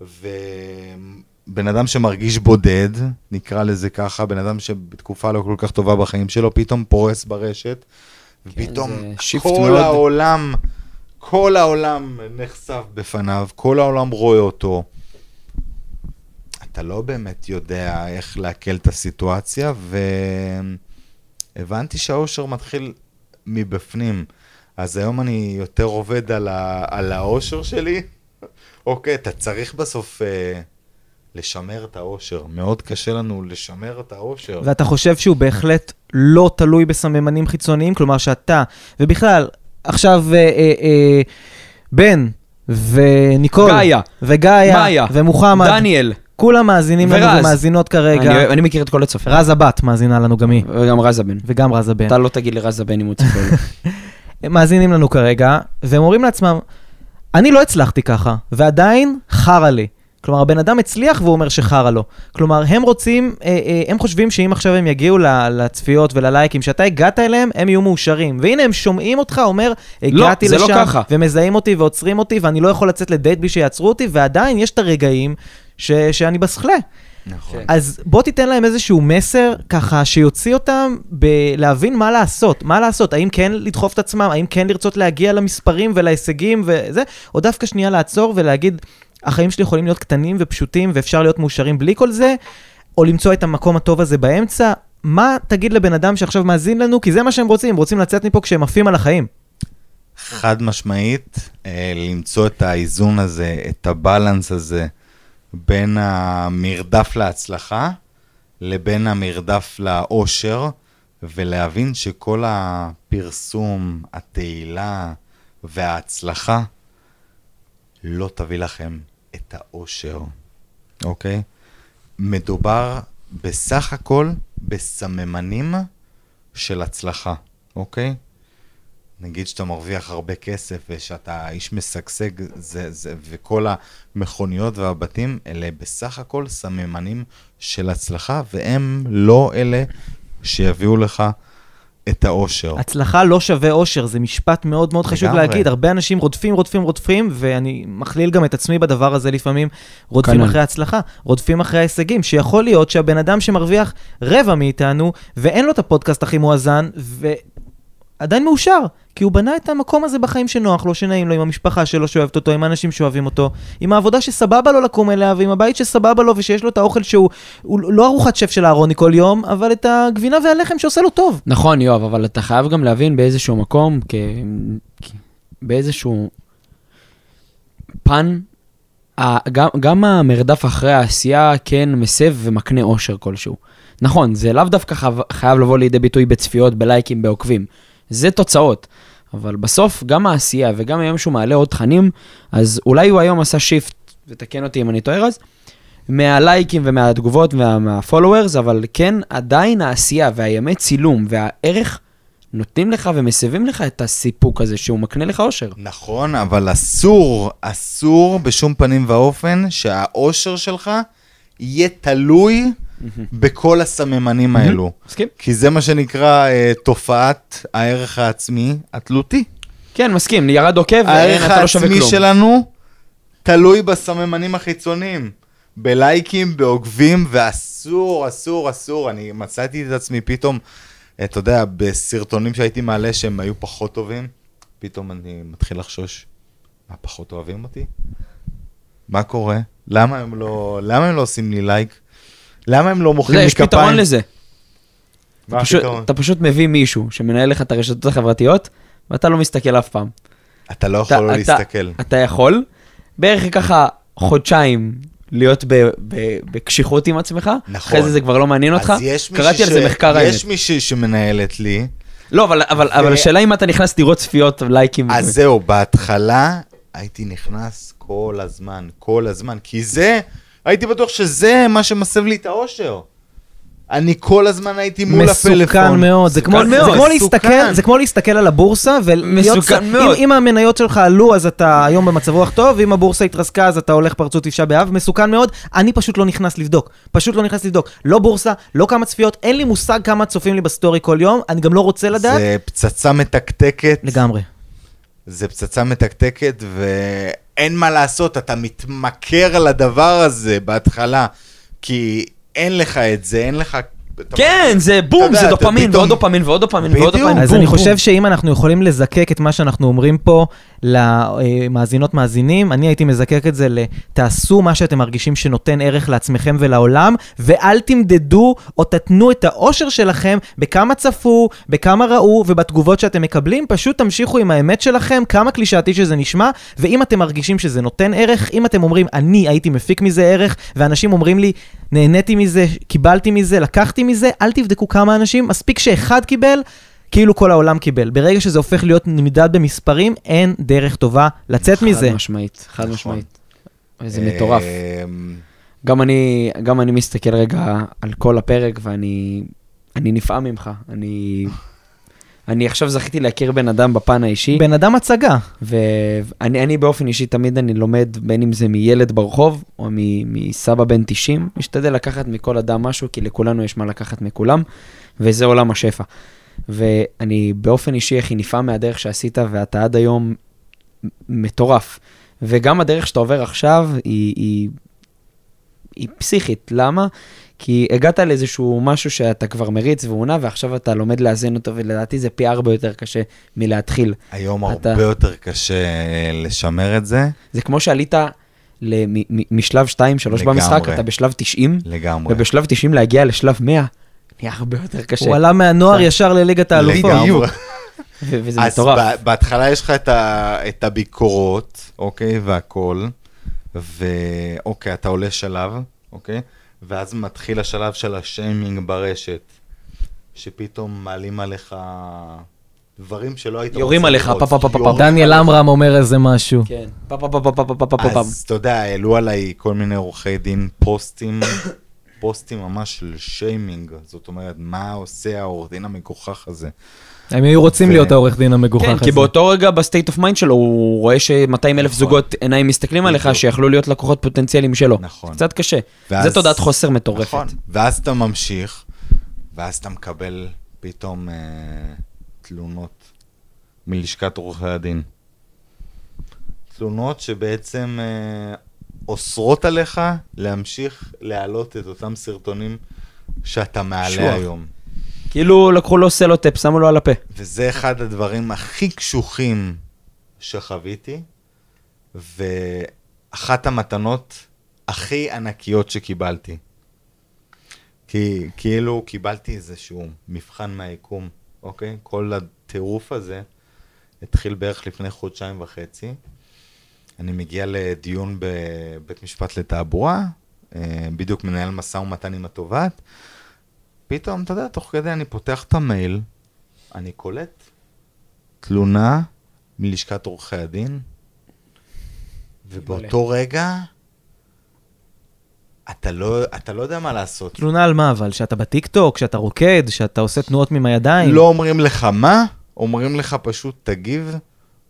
C: ובן אדם שמרגיש בודד, נקרא לזה ככה, בן אדם שבתקופה לא כל כך טובה בחיים שלו, פתאום פורס ברשת, ופתאום
A: זה שיפט
C: כל
A: מאוד.
C: העולם, כל העולם נחשף בפניו, כל העולם רואה אותו. אתה לא באמת יודע איך לעכל את הסיטואציה, והבנתי שהאושר מתחיל מבפנים. אז היום אני יותר עובד על, ה... על האושר שלי. אוקיי, אתה צריך בסוף אה, לשמר את האושר. מאוד קשה לנו לשמר את האושר.
B: ואתה חושב שהוא בהחלט לא תלוי בסממנים חיצוניים? כלומר שאתה, ובכלל, עכשיו אה, אה, אה, בן וניקול,
A: גאיה,
B: וגאיה,
A: מאיה,
B: ומוחמד,
A: דניאל.
B: כולם מאזינים לנו
A: ורז.
B: ומאזינות כרגע.
A: אני, אני מכיר את כל הצופים.
B: רזה בת מאזינה לנו גם היא,
A: וגם רזה בן.
B: וגם רזה בן.
A: אתה לא תגיד לרזה בן אם הוא צופה. לו.
B: הם מאזינים לנו כרגע, והם אומרים לעצמם, אני לא הצלחתי ככה, ועדיין חרא לי. כלומר, הבן אדם הצליח והוא אומר שחרא לו. כלומר, הם רוצים, אה, אה, הם חושבים שאם עכשיו הם יגיעו ל- לצפיות וללייקים, שאתה הגעת אליהם, הם יהיו מאושרים. והנה, הם שומעים אותך אומר, הגעתי
A: זה
B: לשם,
A: לא ככה.
B: ומזהים אותי ועוצרים אותי, ואני לא יכול לצאת לדייט בלי שיעצרו אותי, ועדיין יש את הרגעים ש- שאני בסכלה.
C: נכון.
B: אז בוא תיתן להם איזשהו מסר, ככה שיוציא אותם בלהבין מה לעשות. מה לעשות, האם כן לדחוף את עצמם, האם כן לרצות להגיע למספרים ולהישגים וזה, או דווקא שנייה לעצור ולהגיד, החיים שלי יכולים להיות קטנים ופשוטים ואפשר להיות מאושרים בלי כל זה, או למצוא את המקום הטוב הזה באמצע. מה תגיד לבן אדם שעכשיו מאזין לנו? כי זה מה שהם רוצים, הם רוצים לצאת מפה כשהם עפים על החיים.
C: חד משמעית, אה, למצוא את האיזון הזה, את הבלנס הזה, בין המרדף להצלחה לבין המרדף לאושר, ולהבין שכל הפרסום, התהילה וההצלחה לא תביא לכם את האושר, אוקיי? מדובר בסך הכל בסממנים של הצלחה, אוקיי? נגיד שאתה מרוויח הרבה כסף ושאתה איש משגשג, זה, זה, וכל המכוניות והבתים, אלה בסך הכל סממנים של הצלחה, והם לא אלה שיביאו לך את האושר.
B: הצלחה לא שווה אושר, זה משפט מאוד מאוד חשוב
C: לגמרי.
B: להגיד. הרבה אנשים רודפים, רודפים, רודפים, ואני מכליל גם את עצמי בדבר הזה לפעמים, רודפים
A: כנ"ל.
B: אחרי הצלחה, רודפים אחרי ההישגים, שיכול להיות שהבן אדם שמרוויח רבע מאיתנו, ואין לו את הפודקאסט הכי מואזן, ועדיין מאושר, כי הוא בנה את המקום הזה בחיים שנוח לו, שנעים לו, עם המשפחה שלו שאוהבת אותו, עם האנשים שאוהבים אותו, עם העבודה שסבבה לו לקום אליה, ועם הבית שסבבה לו, ושיש לו את האוכל שהוא הוא לא ארוחת שף של אהרוני כל יום, אבל את הגבינה והלחם שעושה לו טוב.
A: נכון, יואב, אבל אתה חייב גם להבין באיזשהו מקום, כ... באיזשהו פן. גם, גם המרדף אחרי העשייה כן מסב ומקנה אושר כלשהו. נכון, זה לאו דווקא חייב לבוא לידי ביטוי בצפיות, בלייקים, בעוקבים. זה תוצאות. אבל בסוף, גם העשייה וגם היום שהוא מעלה עוד תכנים, אז אולי הוא היום עשה שיפט, ותקן אותי אם אני טועה רז, מהלייקים ומהתגובות ומהפולוורס, אבל כן, עדיין העשייה והימי צילום והערך נותנים לך ומסבים לך את הסיפוק הזה שהוא מקנה לך אושר.
C: נכון, אבל אסור, אסור בשום פנים ואופן שהאושר שלך יהיה תלוי בכל הסממנים האלו.
A: מסכים?
C: כי זה מה שנקרא אה, תופעת הערך העצמי התלותי.
A: כן, מסכים, ירד עוקב,
C: הערך
A: אתה לא שווה
C: העצמי
A: כלום.
C: שלנו תלוי בסממנים החיצוניים. בלייקים, בעוקבים, ואסור, אסור, אסור. אני מצאתי את עצמי פתאום, אה, אתה יודע, בסרטונים שהייתי מעלה שהם היו פחות טובים, פתאום אני מתחיל לחשוש, מה, פחות אוהבים אותי? מה קורה? למה הם לא, למה הם לא עושים לי לייק? למה הם לא מוחאים לי
A: יש
C: כפיים?
A: פתרון לזה.
C: מה
A: אתה פשוט,
C: הפתרון?
A: אתה פשוט מביא מישהו שמנהל לך את הרשתות החברתיות, ואתה לא מסתכל אף פעם.
C: אתה לא יכול לא
A: אתה-
C: להסתכל.
A: אתה יכול, בערך ככה חודשיים להיות בקשיחות עם עצמך,
C: נכון.
A: אחרי זה זה כבר לא מעניין אותך.
C: יש
A: קראתי על זה מחקר האמת.
C: יש מישהי שמנהלת לי,
A: לא, אבל, אבל, אבל השאלה אם אתה נכנס לראות צפיות, לייקים.
C: אז זהו, בהתחלה הייתי נכנס כל הזמן, כל הזמן, כי זה, הייתי בטוח שזה מה שמסב לי את האושר. אני כל הזמן הייתי מול הפלאפון.
B: מסוכן מאוד, זה כמו,
A: מסוכן
B: זה,
A: מאוד.
B: כמו
C: מסוכן.
B: להסתכל, זה כמו להסתכל על הבורסה ולהיות...
A: מסוכן
B: אם,
A: מאוד.
B: אם המניות שלך עלו אז אתה היום במצב רוח טוב, ואם הבורסה התרסקה אז אתה הולך פרצוף תשעה באב, מסוכן מאוד. אני פשוט לא נכנס לבדוק, פשוט לא נכנס לבדוק. לא בורסה, לא כמה צפיות, אין לי מושג כמה צופים לי ב story כל יום, אני גם לא רוצה לדעת.
C: זה פצצה מתקתקת.
B: לגמרי.
C: זה פצצה מתקתקת, ואין מה לעשות, אתה מתמכר לדבר הזה בהתחלה, כי אין לך את זה, אין לך...
A: כן, זה בום, זה דופמין, ועוד דופמין, ועוד דופמין, ועוד. דופמין.
B: אז אני. חושב שאם אנחנו יכולים לזקק את מה שאנחנו אומרים פה למאזינות מאזינים, אני הייתי מזקק את זה לתעשו מה שאתם מרגישים שנותן ערך לעצמכם ולעולם, ואל תמדדו או תתנו את האושר שלכם בכמה צפו, בכמה ראו ובתגובות שאתם מקבלים, פשוט תמשיכו עם האמת שלכם, כמה קלישאתי שזה נשמע, ואם אתם מרגישים שזה נותן ערך, אם אתם אומרים, אני הייתי מפיק מזה ערך, ואנשים אומרים לי, נהניתי מזה, קיבלתי מזה, לקחתי מזה, אל תבדקו כמה אנשים, מספיק שאחד קיבל, כאילו כל העולם קיבל. ברגע שזה הופך להיות נמדד במספרים, אין דרך טובה לצאת מזה.
A: חד משמעית, חד
C: נכון.
A: משמעית. זה מטורף.
C: אמ,
A: גם אני, גם אני מסתכל רגע על כל הפרק ואני אני נפעם ממך. אני, אני עכשיו זכיתי להכיר בן אדם בפן האישי,
B: בן אדם הצגה.
A: ואני אני באופן אישי תמיד אני לומד, בין אם זה מילד ברחוב או מ- מסבא בן 90, משתדל לקחת מכל אדם משהו, כי לכולנו יש מה לקחת מכולם, וזה עולם השפע. ואני באופן אישי הכי נפעם מהדרך שעשית, ואתה עד היום מטורף. וגם הדרך שאתה עובר עכשיו היא, היא, היא פסיכית. למה? כי הגעת לאיזשהו משהו שאתה כבר מריץ והונע, ועכשיו אתה לומד לאזן אותו, ולדעתי זה פי ארבע יותר קשה מלהתחיל.
C: היום
A: אתה-
C: הרבה יותר קשה אה, לשמר את זה,
A: זה כמו שעלית משלב 2-3
C: לגמרי.
A: במשחק, אתה בשלב 90,
C: לגמרי.
A: ובשלב 90 להגיע לשלב 100, נהיה הרבה יותר קשה.
B: הוא עלה מהנוער. ישר לליגת האלופות.
C: לגמרי.
A: ו- וזה
C: אז
A: מטורף.
C: ב- בהתחלה יש לך את, ה, את הביקורות, אוקיי, והכל, ואוקיי, אתה עולה שלב, אוקיי, ואז מתחיל השלב של השיימינג ברשת, שפתאום מעלים עליך דברים שלא היית
A: יורים
C: רוצה
A: עליך,
C: לראות.
A: פה, פה, פה, פה,
C: יורים
B: דניאל
C: עליך.
B: עמרם אומר איזה משהו.
A: כן, פה פה פה פה פה פה פה פה פה.
C: אז אתה יודע, העלו עליי כל מיני עורכי דין פוסטים, פוסטים ממש של שיימינג, זאת אומרת, מה עושה העורך דין המגוחך הזה?
B: הם היו רוצים
C: ו-
B: להיות העורך דין המגוחך
A: כן,
B: הזה.
A: כי באותו רגע ב state of mind שלו, הוא רואה ש-200 אלף
C: נכון.
A: זוגות עיניים מסתכלים עליך. שיכלו להיות לקוחות פוטנציאליים שלו.
C: נכון.
A: קצת קשה.
C: ואז-
A: זה תודעת חוסר מטורפת.
C: נכון, ואז אתה ממשיך, ואז אתה מקבל פתאום אה, תלונות מלשכת עורכי הדין. תלונות שבעצם אה, אוסרות עליך להמשיך להעלות את אותם סרטונים שאתה מעלה. היום.
A: כאילו לקחו לו סלוטפ, שמו לו על הפה.
C: וזה אחד הדברים הכי קשוחים שחוויתי, ואחת המתנות הכי ענקיות שקיבלתי. כי כאילו קיבלתי איזשהו מבחן מהיקום, אוקיי? כל הטירוף הזה התחיל בערך לפני חודשיים וחצי. אני מגיע לדיון בבית משפט לתעבורה, אה, בדיוק מנהל משא ומתן עם התובעת. פתאום, אתה יודע, תוך כדי אני פותח את המייל, אני קולט תלונה מלשכת עורכי הדין, ובאותו רגע אתה לא, אתה לא יודע מה לעשות.
B: תלונה על מה אבל? שאתה בטיקטוק, שאתה רוקד, שאתה עושה תנועות עם הידיים?
C: לא אומרים לך מה, אומרים לך פשוט תגיב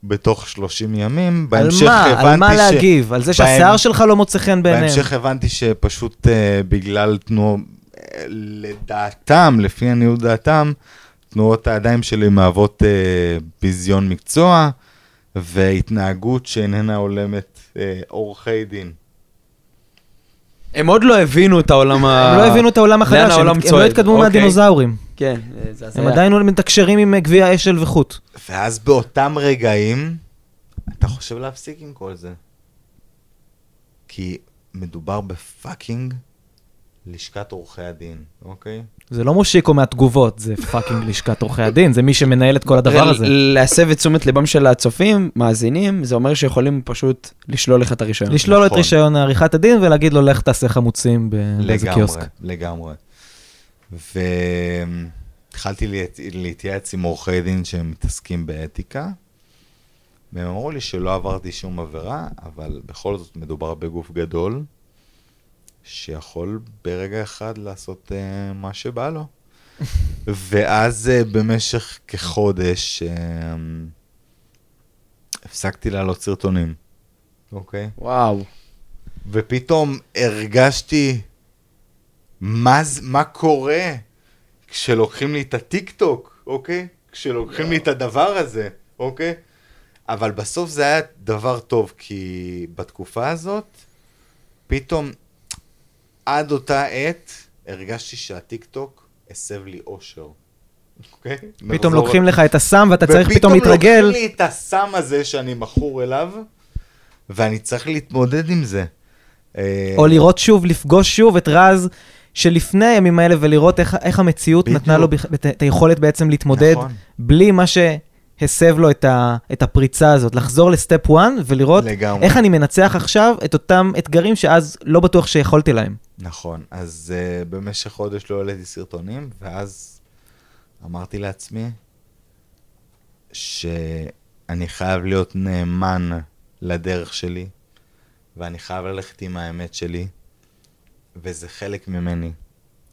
C: בתוך 30 ימים.
B: על
C: בהמשך
B: מה? על
C: הבנתי
B: מה
C: ש-
B: להגיב? על זה שהשיער
C: בהמ-
B: שלך לא מוצא חן בעיניהם?
C: בהמשך הבנתי שפשוט uh, בגלל תנועות, לדעתם, לפי עניות דעתם, תנועות הידיים שלי מהוות uh, ביזיון מקצוע והתנהגות שאיננה הולמת uh, עורכי דין.
A: הם עוד לא הבינו את העולם ה...
B: הם לא הבינו את העולם החדש, הם- לא? התקדמו
A: אוקיי.
B: מהדינוזאורים.
A: כן, זה הזיה.
B: הם עדיין מתקשרים עם אה, גביע אשל וחוט.
C: ואז באותם רגעים, אתה חושב להפסיק עם כל זה. כי מדובר ב fucking לשכת עורכי הדין, אוקיי?
B: זה לא מושיקו מהתגובות, זה fucking לשכת עורכי הדין, זה מי שמנהל את כל הדבר הזה.
A: להסב את תשומת ליבם של הצופים, מאזינים, זה אומר שיכולים פשוט לשלול לך את הרישיון.
B: לשלול את
C: נכון.
B: רישיון עריכת הדין ולהגיד לו, לך תעשה חמוצים ב- באיזה
C: לגמרי,
B: קיוסק.
C: לגמרי. והתחלתי להת- להתייעץ עם עורכי דין שמתעסקים באתיקה, והם אמרו לי שלא עברתי שום עבירה, אבל בכל זאת מדובר בגוף גדול, שיכול ברגע אחד לעשות uh, מה שבא לו. ואז uh, במשך כחודש uh, הפסקתי להעלות סרטונים, אוקיי?
A: וואו.
C: ופתאום הרגשתי מה, מה קורה כשלוקחים לי את הטיק טוק, אוקיי? כשלוקחים לי את הדבר הזה, אוקיי? אבל בסוף זה היה דבר טוב, כי בתקופה הזאת, פתאום, עד אותה עת, הרגשתי שהטיק טוק הסב לי אושר, אוקיי?
B: פתאום לוקחים לך את הסם ואתה צריך פתאום
C: ופתאום
B: להתרגל.
C: לוקחים לי את הסם הזה שאני מכור אליו, ואני צריך להתמודד עם זה. אה,
B: או לראות שוב, לפגוש שוב את רז שלפני הימים האלה ולראות איך, איך המציאות
C: בדיוק.
B: נתנה לו את, היכולת בעצם להתמודד
C: נכון.
B: בלי מה שהסב לו את, ה, את הפריצה הזאת, לחזור לסטפ 1 ולראות
C: לגמרי.
B: איך אני מנצח עכשיו את אותם אתגרים שאז לא בטוח שיכולתי להם.
C: נכון, אז uh, במשך חודש לא העליתי סרטונים, ואז אמרתי לעצמי שאני חייב להיות נאמן לדרך שלי, ואני חייב ללכת עם האמת שלי, וזה חלק ממני,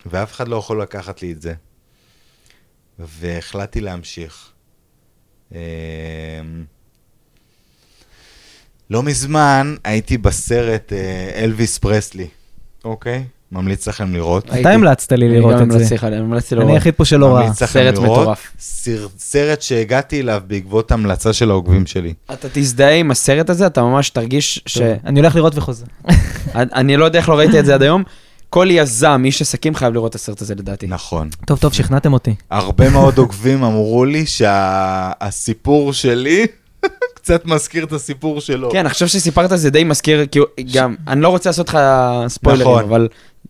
C: ואף אחד לא יכול לקחת לי את זה. והחלטתי להמשיך. אמ, לא מזמן הייתי בסרט אה, אלוויס פרסלי, אוקיי? ממליץ לכם לראות.
B: אתה המלצת לי
A: אני
B: לראות את זה.
A: המלצתי לך, אני המלצתי
B: אני
A: לראות.
B: היחיד פה שלא ראה.
C: ממליץ לכם
A: סרט
C: לראות. סרט שהגעתי אליו בעקבות המלצה של העוקבים שלי.
A: אתה תזדהה עם הסרט הזה, אתה ממש תרגיש ש...
B: אני הולך לראות וחוזר.
A: אני לא יודע איך לא ראיתי את זה עד היום. כל יזם, איש עסקים חייב לראות את הסרט הזה לדעתי.
C: נכון.
B: טוב, טוב, שכנעתם אותי.
C: הרבה מאוד עוקבים אמרו לי שהסיפור שלי קצת מזכיר את הסיפור שלו.
A: כן, עכשיו שסיפרת זה די מזכיר, כי הוא- גם, אני לא רוצה לעשות לך ספוילרים,
C: נכון.
A: אבל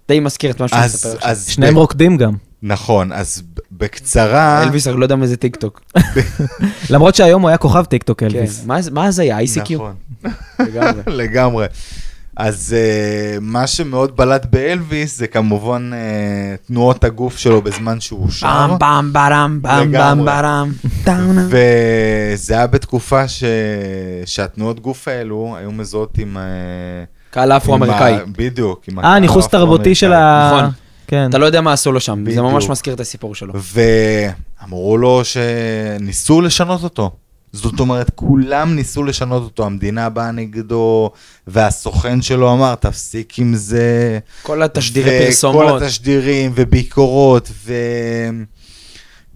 A: די מזכיר את מה שהוא
C: אז,
A: מספר עכשיו.
C: אז
B: שניהם
C: ב-
B: רוקדים גם.
C: נכון, אז בקצרה...
A: אלוויס, אני לא יודע מה זה טיק טוק.
B: למרות שהיום הוא היה כוכב טיקטוק
A: כן,
B: אלוויס.
A: מה זה- מה זה היה? ICQ?
C: נכון.
A: לגמרי.
C: לגמרי. אז uh, מה שמאוד בלט באלוויס זה כמובן uh, תנועות הגוף שלו בזמן שהוא שר.
A: פעם פעם ברם, פעם פעם. ברם.
C: וזה היה בתקופה ש... שהתנועות גוף האלו היו מזוהות עם... אה,
A: קהל
C: עם
A: אפרו-אמריקאי.
C: ה- בדיוק.
B: אה, ניכוס תרבותי של ה...
A: נכון.
B: כן.
A: אתה לא יודע מה עשו לו שם, זה
C: בדיוק.
A: ממש מזכיר את הסיפור שלו.
C: ואמרו לו שניסו לשנות אותו. זאת אומרת, כולם ניסו לשנות אותו, המדינה באה נגדו, והסוכן שלו אמר, תפסיק עם זה.
A: כל התשדירי פרסומות.
C: וכל התשדירים, וביקורות,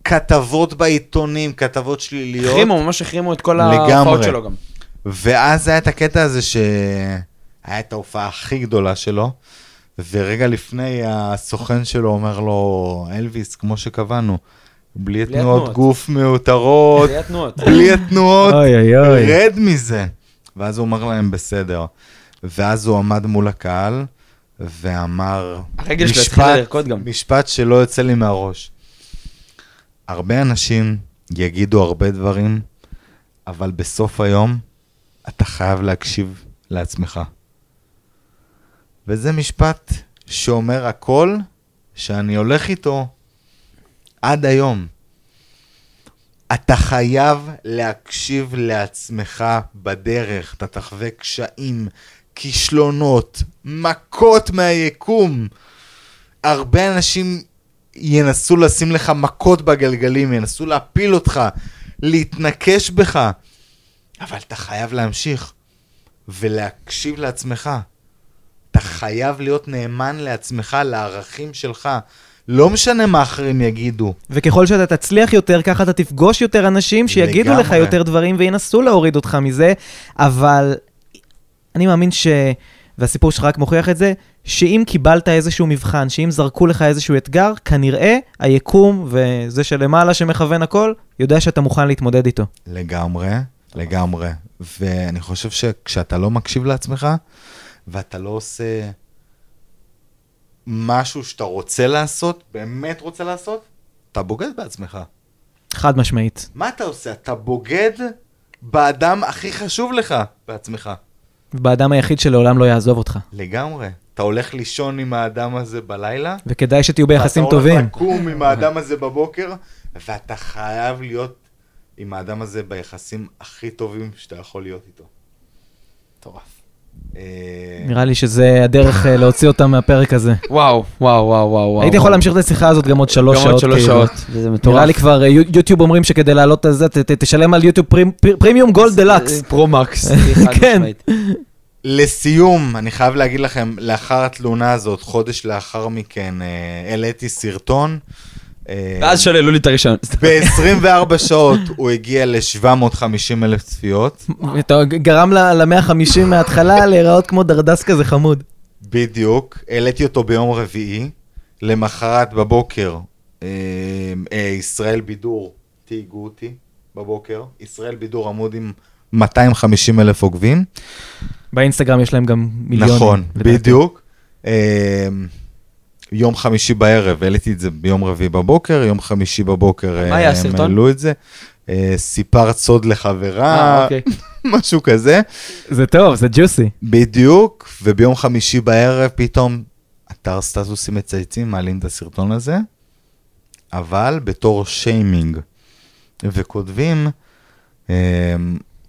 C: וכתבות בעיתונים, כתבות שליליות.
A: החרימו, ממש החרימו את כל. ההופעות שלו גם.
C: ואז היה את הקטע הזה שהיה את ההופעה הכי גדולה שלו, ורגע לפני הסוכן שלו אומר לו, אלוויס, כמו שקבענו, בלי תנועות
A: התנועות.
C: גוף מיותרות,
A: בלי התנועות.
C: בלי התנועות. רד מזה. ואז הוא אומר להם, בסדר. ואז הוא עמד מול הקהל, ואמר,
A: הרגל שלו התחילה לרקוד גם.
C: משפט שלא יוצא לי מהראש. הרבה אנשים יגידו הרבה דברים, אבל בסוף היום אתה חייב להקשיב לעצמך. וזה משפט שאומר הכל שאני הולך איתו עד היום. אתה חייב להקשיב לעצמך בדרך, אתה תחווה קשיים, כישלונות, מכות מהיקום. הרבה אנשים ינסו לשים לך מכות בגלגלים, ינסו להפיל אותך, להתנקש בך, אבל אתה חייב להמשיך ולהקשיב לעצמך. אתה חייב להיות נאמן לעצמך, לערכים שלך. לא משנה מה אחרים יגידו.
B: וככל שאתה תצליח יותר, ככה אתה תפגוש יותר אנשים שיגידו לך
C: לגמרי.
B: יותר דברים וינסו להוריד אותך מזה, אבל אני מאמין ש... והסיפור שלך רק מוכיח את זה, שאם קיבלת איזשהו מבחן, שאם זרקו לך איזשהו אתגר, כנראה היקום וזה שלמעלה שמכוון הכל, יודע שאתה מוכן להתמודד איתו.
C: לגמרי, לגמרי. ואני חושב שכשאתה לא מקשיב לעצמך, ואתה לא עושה משהו שאתה רוצה לעשות, באמת רוצה לעשות, אתה בוגד בעצמך.
B: חד משמעית.
C: מה אתה עושה? אתה בוגד באדם הכי חשוב לך בעצמך.
B: באדם היחיד שלעולם לא יעזוב אותך.
C: לגמרי. אתה הולך לישון עם האדם הזה בלילה,
B: וכדאי שתהיו ביחסים טובים.
C: הולך לקום עם האדם הזה בבוקר, ואתה חייב להיות עם האדם הזה ביחסים הכי טובים שאתה יכול להיות איתו.
A: מטורף.
C: אה,
B: נראה לי שזה הדרך אה, להוציא אותם מהפרק הזה.
A: וואו, וואו, וואו, וואו.
B: הייתי יכול להמשיך את השיחה הזאת גם עוד שלוש
A: גם
B: שעות.
A: עוד שלוש
B: כאילו.
A: שעות. וזה מטורף.
B: נראה לי כבר, אה, יו- יוטיוב אומרים שכדי לעלות את זה, תשלם על יוטיוב פרימ- פר- פרימיום גולד דלקס.
A: פרו-מקס.
B: כן.
C: לסיום, אני חייב להגיד לכם, לאחר התלונה הזאת, חודש לאחר מכן, העליתי סרטון. אה,
A: ואז שללו לי את הרישיון.
C: ב-24 שעות הוא הגיע ל-750 אלף צפיות.
B: אתה גרם ל-150 מההתחלה להיראות כמו דרדס כזה חמוד.
C: בדיוק, העליתי אותו ביום רביעי, למחרת בבוקר, אה, אה, ישראל בידור תהיגו אותי בבוקר, ישראל בידור עמוד עם 250 אלף עוקבים.
B: באינסטגרם יש להם גם מיליונים.
C: נכון. בדיוק. אה, יום חמישי בערב, העליתי את זה ביום רביעי בבוקר, יום חמישי בבוקר
A: מה היה
C: אה, הם? העלו את זה. אה, סיפרת סוד לחברה,
A: אה, אוקיי.
C: משהו כזה.
B: זה טוב, זה ג'וסי.
C: בדיוק, וביום חמישי בערב פתאום אתר סטטוסים מצייצים, מעלים את הסרטון הזה, אבל בתור שיימינג. וכותבים, אמ,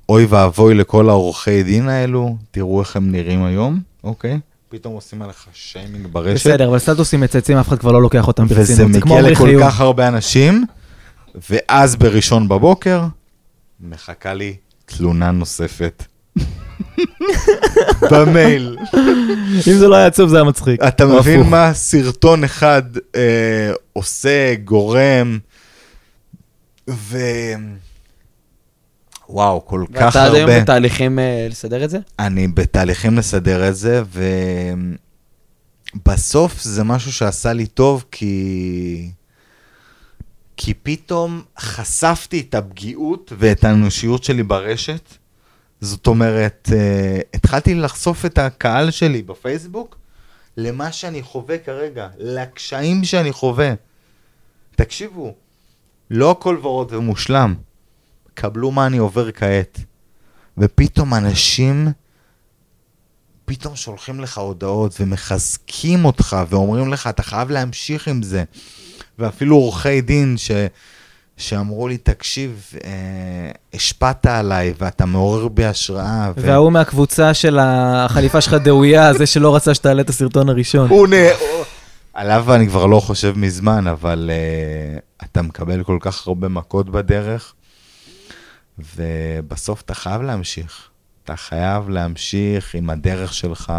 C: אוי ואבוי לכל העורכי דין האלו, תראו איך הם נראים היום, אוקיי? פתאום עושים עליך שיימינג ברשת.
B: בסדר, אבל סטטוסים מצייצים, אף אחד כבר לא לוקח אותם
C: וזה
B: ברצינות. זה כמו
C: מגיע לכל
B: חיוב.
C: כך הרבה אנשים, ואז בראשון בבוקר, מחכה לי תלונה נוספת. במייל.
B: אם זה לא היה עצוב, זה היה מצחיק.
C: אתה מבין. מה סרטון אחד אה, עושה, גורם, ו... וואו, כל כך
A: ואתה עד היום
C: הרבה.
A: בתהליכים אה, לסדר את זה?
C: אני בתהליכים לסדר את זה, ובסוף זה משהו שעשה לי טוב, כי... כי פתאום חשפתי את הפגיעות ואת האנושיות שלי ברשת. זאת אומרת, אה, התחלתי לחשוף את הקהל שלי בפייסבוק למה שאני חווה כרגע, לקשיים שאני חווה. תקשיבו, לא הכל ורוד ומושלם. קבלו מה אני עובר כעת. ופתאום אנשים פתאום שולחים לך הודעות ומחזקים אותך ואומרים לך, אתה חייב להמשיך עם זה. ואפילו עורכי דין ש... שאמרו לי, תקשיב, אה, השפעת עליי ואתה מעורר בי השראה. ו-
B: וההוא מהקבוצה של החליפה שלך דאויה, זה שלא רצה שתעלה את הסרטון הראשון.
C: הוא נ... עליו אני כבר לא חושב מזמן, אבל uh, אתה מקבל כל כך הרבה מכות בדרך, ובסוף אתה חייב להמשיך. אתה חייב להמשיך עם הדרך שלך,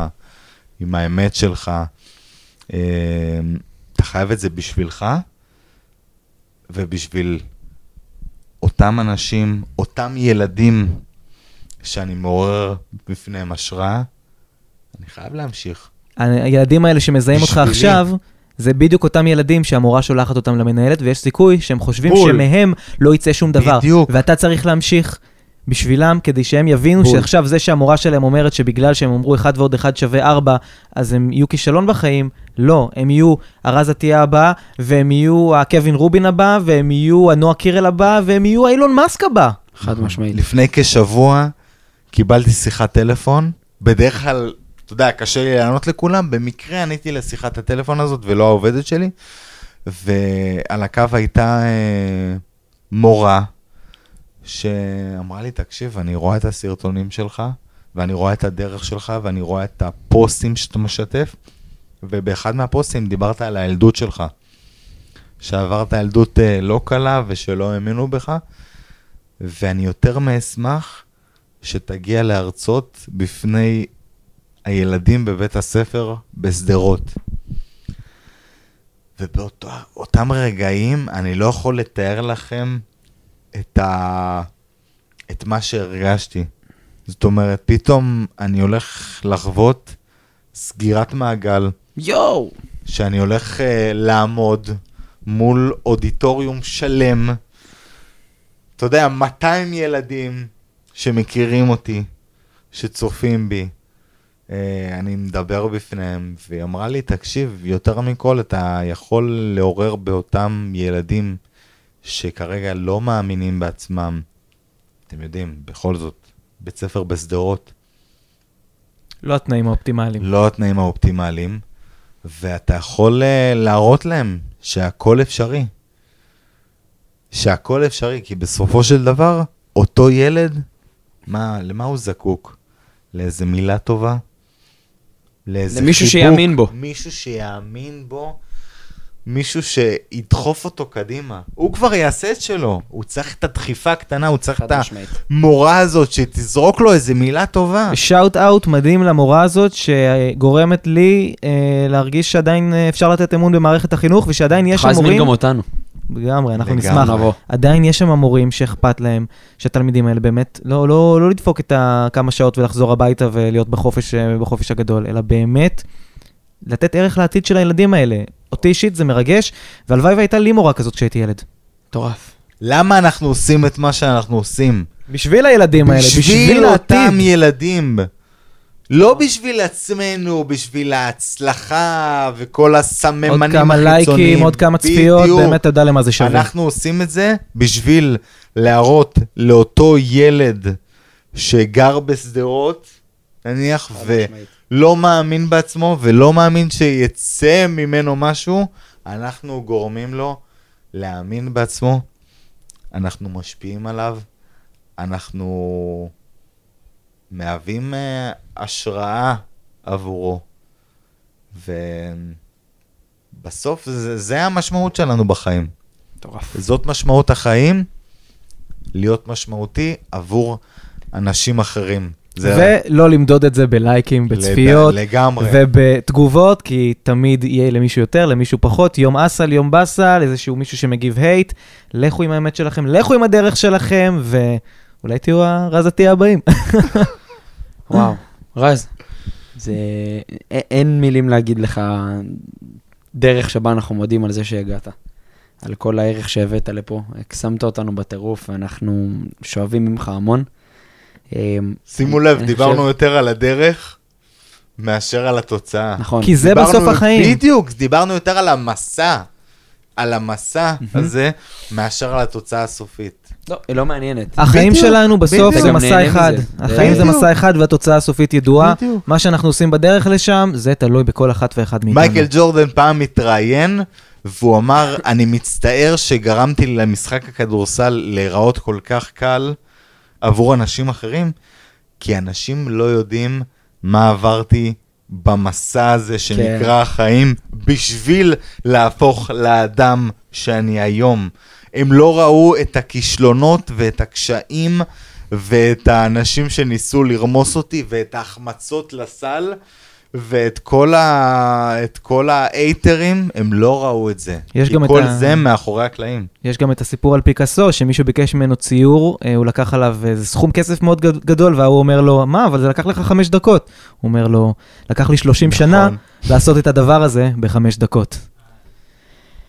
C: עם האמת שלך. Uh, אתה חייב את זה בשבילך ובשביל אותם אנשים, אותם ילדים שאני מעורר בפניהם השראה, אני חייב להמשיך.
B: הילדים האלה שמזהים אותך
C: בשבילי.
B: עכשיו, זה בדיוק אותם ילדים שהמורה שולחת אותם למנהלת, ויש סיכוי שהם חושבים
C: בול.
B: שמהם לא יצא שום דבר.
C: בדיוק.
B: ואתה צריך להמשיך בשבילם, כדי שהם יבינו
A: בול.
B: שעכשיו זה שהמורה שלהם אומרת שבגלל שהם אמרו 1 ועוד 1 שווה 4, אז הם יהיו כישלון בחיים, לא, הם יהיו הרז עטיה הבא, והם יהיו הקווין רובין הבא, והם יהיו הנועה קירל הבא, והם יהיו האילון מאסק הבא.
A: חד משמעית.
C: לפני כשבוע קיבלתי שיחת טלפון, בדרך כלל, אתה יודע, קשה לי לענות לכולם, במקרה עניתי לשיחת הטלפון הזאת ולא העובדת שלי, ועל הקו הייתה אה, מורה שאמרה לי, תקשיב, אני רואה את הסרטונים שלך, ואני רואה את הדרך שלך, ואני רואה את הפוסטים שאתה משתף, ובאחד מהפוסטים דיברת על הילדות שלך, שעברת ילדות אה, לא קלה ושלא האמינו בך, ואני יותר מאשמח שתגיע להרצות בפני הילדים בבית הספר בשדרות. ובאותם רגעים אני לא יכול לתאר לכם את, ה... את מה שהרגשתי. זאת אומרת, פתאום אני הולך לחוות סגירת מעגל,
A: יואו!
C: שאני הולך uh, לעמוד מול אודיטוריום שלם, אתה יודע, 200 ילדים שמכירים אותי, שצופים בי. Uh, אני מדבר בפניהם, והיא אמרה לי, תקשיב, יותר מכל אתה יכול לעורר באותם ילדים שכרגע לא מאמינים בעצמם. אתם יודעים, בכל זאת, בית ספר בשדרות,
B: לא התנאים האופטימליים.
C: לא התנאים האופטימליים, ואתה יכול אה, להראות להם שהכל אפשרי. שהכל אפשרי, כי בסופו של דבר, אותו ילד, מה, למה הוא זקוק? לאיזה מילה טובה? לאיזה
A: למישהו
C: חיבוק?
A: שיאמין בו.
C: מישהו שיאמין בו, מישהו שידחוף אותו קדימה. הוא כבר יעשה את שלו, הוא צריך את הדחיפה הקטנה, הוא צריך את
A: משמעית.
C: המורה הזאת שתזרוק לו איזה מילה טובה.
B: שאוט אאוט מדהים למורה הזאת, שגורמת לי אה, להרגיש שעדיין אה, אפשר לתת אמון במערכת החינוך, ושעדיין יש
A: אתה
B: שם
A: יכול להזמין
B: מורים...
A: גם אותנו.
B: לגמרי, אנחנו
C: לגמרי.
B: נשמח. עדיין יש שם מורים שאכפת להם, שהתלמידים האלה באמת, לא, לא, לא לדפוק את הכמה שעות ולחזור הביתה ולהיות בחופש, אה, בחופש הגדול, אלא באמת לתת ערך לעתיד של הילדים האלה. אותי אישית זה מרגש, והלוואי והייתה לי מורה כזאת כשהייתי ילד.
A: מטורף.
C: למה אנחנו עושים את מה שאנחנו עושים?
B: בשביל הילדים האלה, בשביל
C: בשביל
B: העתיד.
C: אותם ילדים. לא בשביל עצמנו, בשביל ההצלחה וכל הסממנים
B: עוד
C: החיצוניים.
B: כמה לייקים, עוד כמה צפיות,
C: בדיוק.
B: באמת אתה יודע למה זה שווה.
C: אנחנו עושים את זה בשביל להראות לאותו ילד שגר בשדרות, נניח, ולא מאמין בעצמו ולא מאמין שיצא ממנו משהו, אנחנו גורמים לו להאמין בעצמו, אנחנו משפיעים עליו, אנחנו מהווים אה, השראה עבורו. ובסוף זה, זה המשמעות שלנו בחיים.
A: מטורף.
C: זאת משמעות החיים, להיות משמעותי עבור אנשים אחרים. זה
B: ולא למדוד את זה בלייקים, בצפיות,
C: לד- לגמרי.
B: ובתגובות, כי תמיד יהיה למישהו יותר, למישהו פחות, יום אסל, יום באסל, איזשהו מישהו שמגיב הייט, לכו עם האמת שלכם, לכו עם הדרך שלכם, ואולי תהיו הרזתי הבאים.
A: וואו. רז, זה... א- אין מילים להגיד לך דרך שבה אנחנו מודים על זה שהגעת. על כל הערך שהבאת לפה. הקסמת אותנו בטירוף, ואנחנו שואבים ממך המון. אמ,
C: שימו לב, דיברנו
A: חושב-
C: יותר על הדרך מאשר על התוצאה.
A: נכון.
B: כי זה בסוף החיים.
C: בדיוק, דיברנו יותר על המסע, על המסע הזה, מאשר על התוצאה הסופית.
A: לא, היא לא מעניינת.
B: החיים
C: בדיוק,
B: שלנו בסוף
C: בדיוק.
B: זה מסע אחד.
A: מזה.
B: החיים זה. מסע אחד והתוצאה הסופית ידועה.
C: בדיוק.
B: מה שאנחנו עושים בדרך לשם, זה תלוי בכל אחת ואחד מאיתנו.
C: מייקל ג'ורדן פעם מתראיין, והוא אמר, אני מצטער שגרמתי למשחק הכדורסל להיראות כל כך קל עבור אנשים אחרים, כי אנשים לא יודעים מה עברתי במסע הזה שנקרא החיים, בשביל להפוך לאדם שאני היום. הם לא ראו את הכישלונות ואת הקשיים ואת האנשים שניסו לרמוס אותי ואת ההחמצות לסל. ואת כל, ה... את כל האייטרים, הם לא ראו את זה.
B: יש
C: כי
B: גם את
C: כל
B: ה-
C: זה מאחורי הקלעים.
B: יש גם את הסיפור על פיקאסו, שמישהו ביקש ממנו ציור, אה, הוא לקח עליו איזה סכום כסף מאוד גד- גדול, וההוא אומר לו, מה, אבל זה לקח לך חמש דקות. הוא אומר לו, לקח לי 30
C: נכון.
B: שנה לעשות את הדבר הזה בחמש דקות.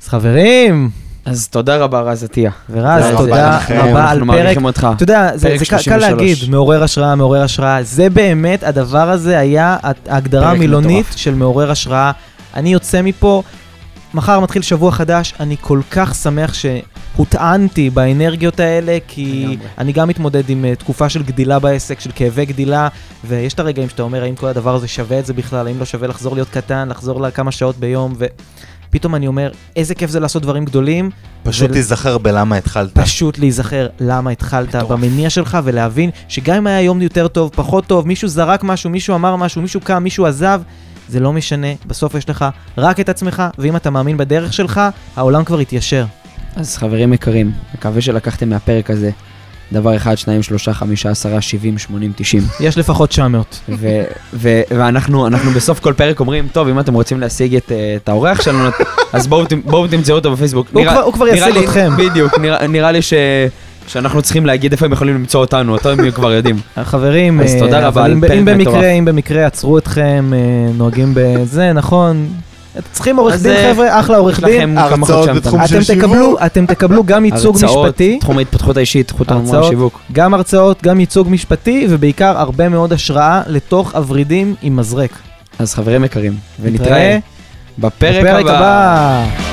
B: אז חברים,
A: אז תודה רבה, רז עטיה.
B: ורז,
C: תודה רבה
B: על
A: אנחנו
B: פרק.
A: מעריכים אותך.
B: אתה יודע, זה, קל- קל
A: 33.
B: להגיד, מעורר השראה, מעורר השראה. זה באמת, הדבר הזה היה ההגדרה המילונית. של מעורר השראה. אני יוצא מפה, מחר מתחיל שבוע חדש, אני כל כך שמח שהוטענתי באנרגיות האלה, כי
A: לגמרי.
B: אני גם מתמודד עם uh, תקופה של גדילה בעסק, של כאבי גדילה, ויש את הרגעים שאתה אומר, האם כל הדבר הזה שווה את זה בכלל, האם לא שווה לחזור להיות קטן, לחזור לכמה שעות ביום, ופתאום אני אומר, איזה כיף זה לעשות דברים גדולים,
C: פשוט
B: ול-
C: תיזכר בלמה התחלת.
B: פשוט להיזכר למה התחלת
A: מטורף.
B: במניע שלך ולהבין שגם אם היה יום יותר טוב, פחות טוב, מישהו זרק משהו, מישהו אמר משהו, מישהו קם, מישהו עזב, זה לא משנה, בסוף יש לך רק את עצמך, ואם אתה מאמין בדרך שלך, העולם כבר יתיישר.
A: אז חברים יקרים, מקווה שלקחתם מהפרק הזה דבר אחד, שניים, שלושה, חמישה, עשרה, שבעים, שמונים, תשעים.
B: יש לפחות 900.
A: ו- ו- ואנחנו אנחנו בסוף כל פרק אומרים, טוב, אם אתם רוצים להשיג את, אה, את האורח שלנו, אז בואו תמ- בואו תמצאו אותו בפייסבוק.
B: הוא
A: נראה-
B: כבר- הוא כבר ישיג אתכם.
A: בדיוק, נראה- נראה לי ש... שאנחנו צריכים להגיד איפה הם יכולים למצוא אותנו, אותו הם כבר יודעים.
B: חברים,
A: אז
B: אה,
A: תודה רבה
B: אם, במקרה. אם במקרה עצרו אתכם, אה, נוהגים בזה, נכון. אתם צריכים עורך דין,
A: אה,
B: חבר'ה, אחלה עורך
A: יש
B: דין.
A: לכם כמה
C: הרצאות בתחום. של
B: אתם תקבלו, אתם תקבלו גם ייצוג
A: הרצאות,
B: משפטי.
A: תחום ההתפתחות האישית, תחום
B: הרצאות,
A: השיווק.
B: גם הרצאות, גם ייצוג משפטי, ובעיקר הרבה מאוד השראה לתוך הוורידים עם מזרק.
A: אז חברים יקרים,
B: נתראה
A: ונתראה בפרק.
B: הבא.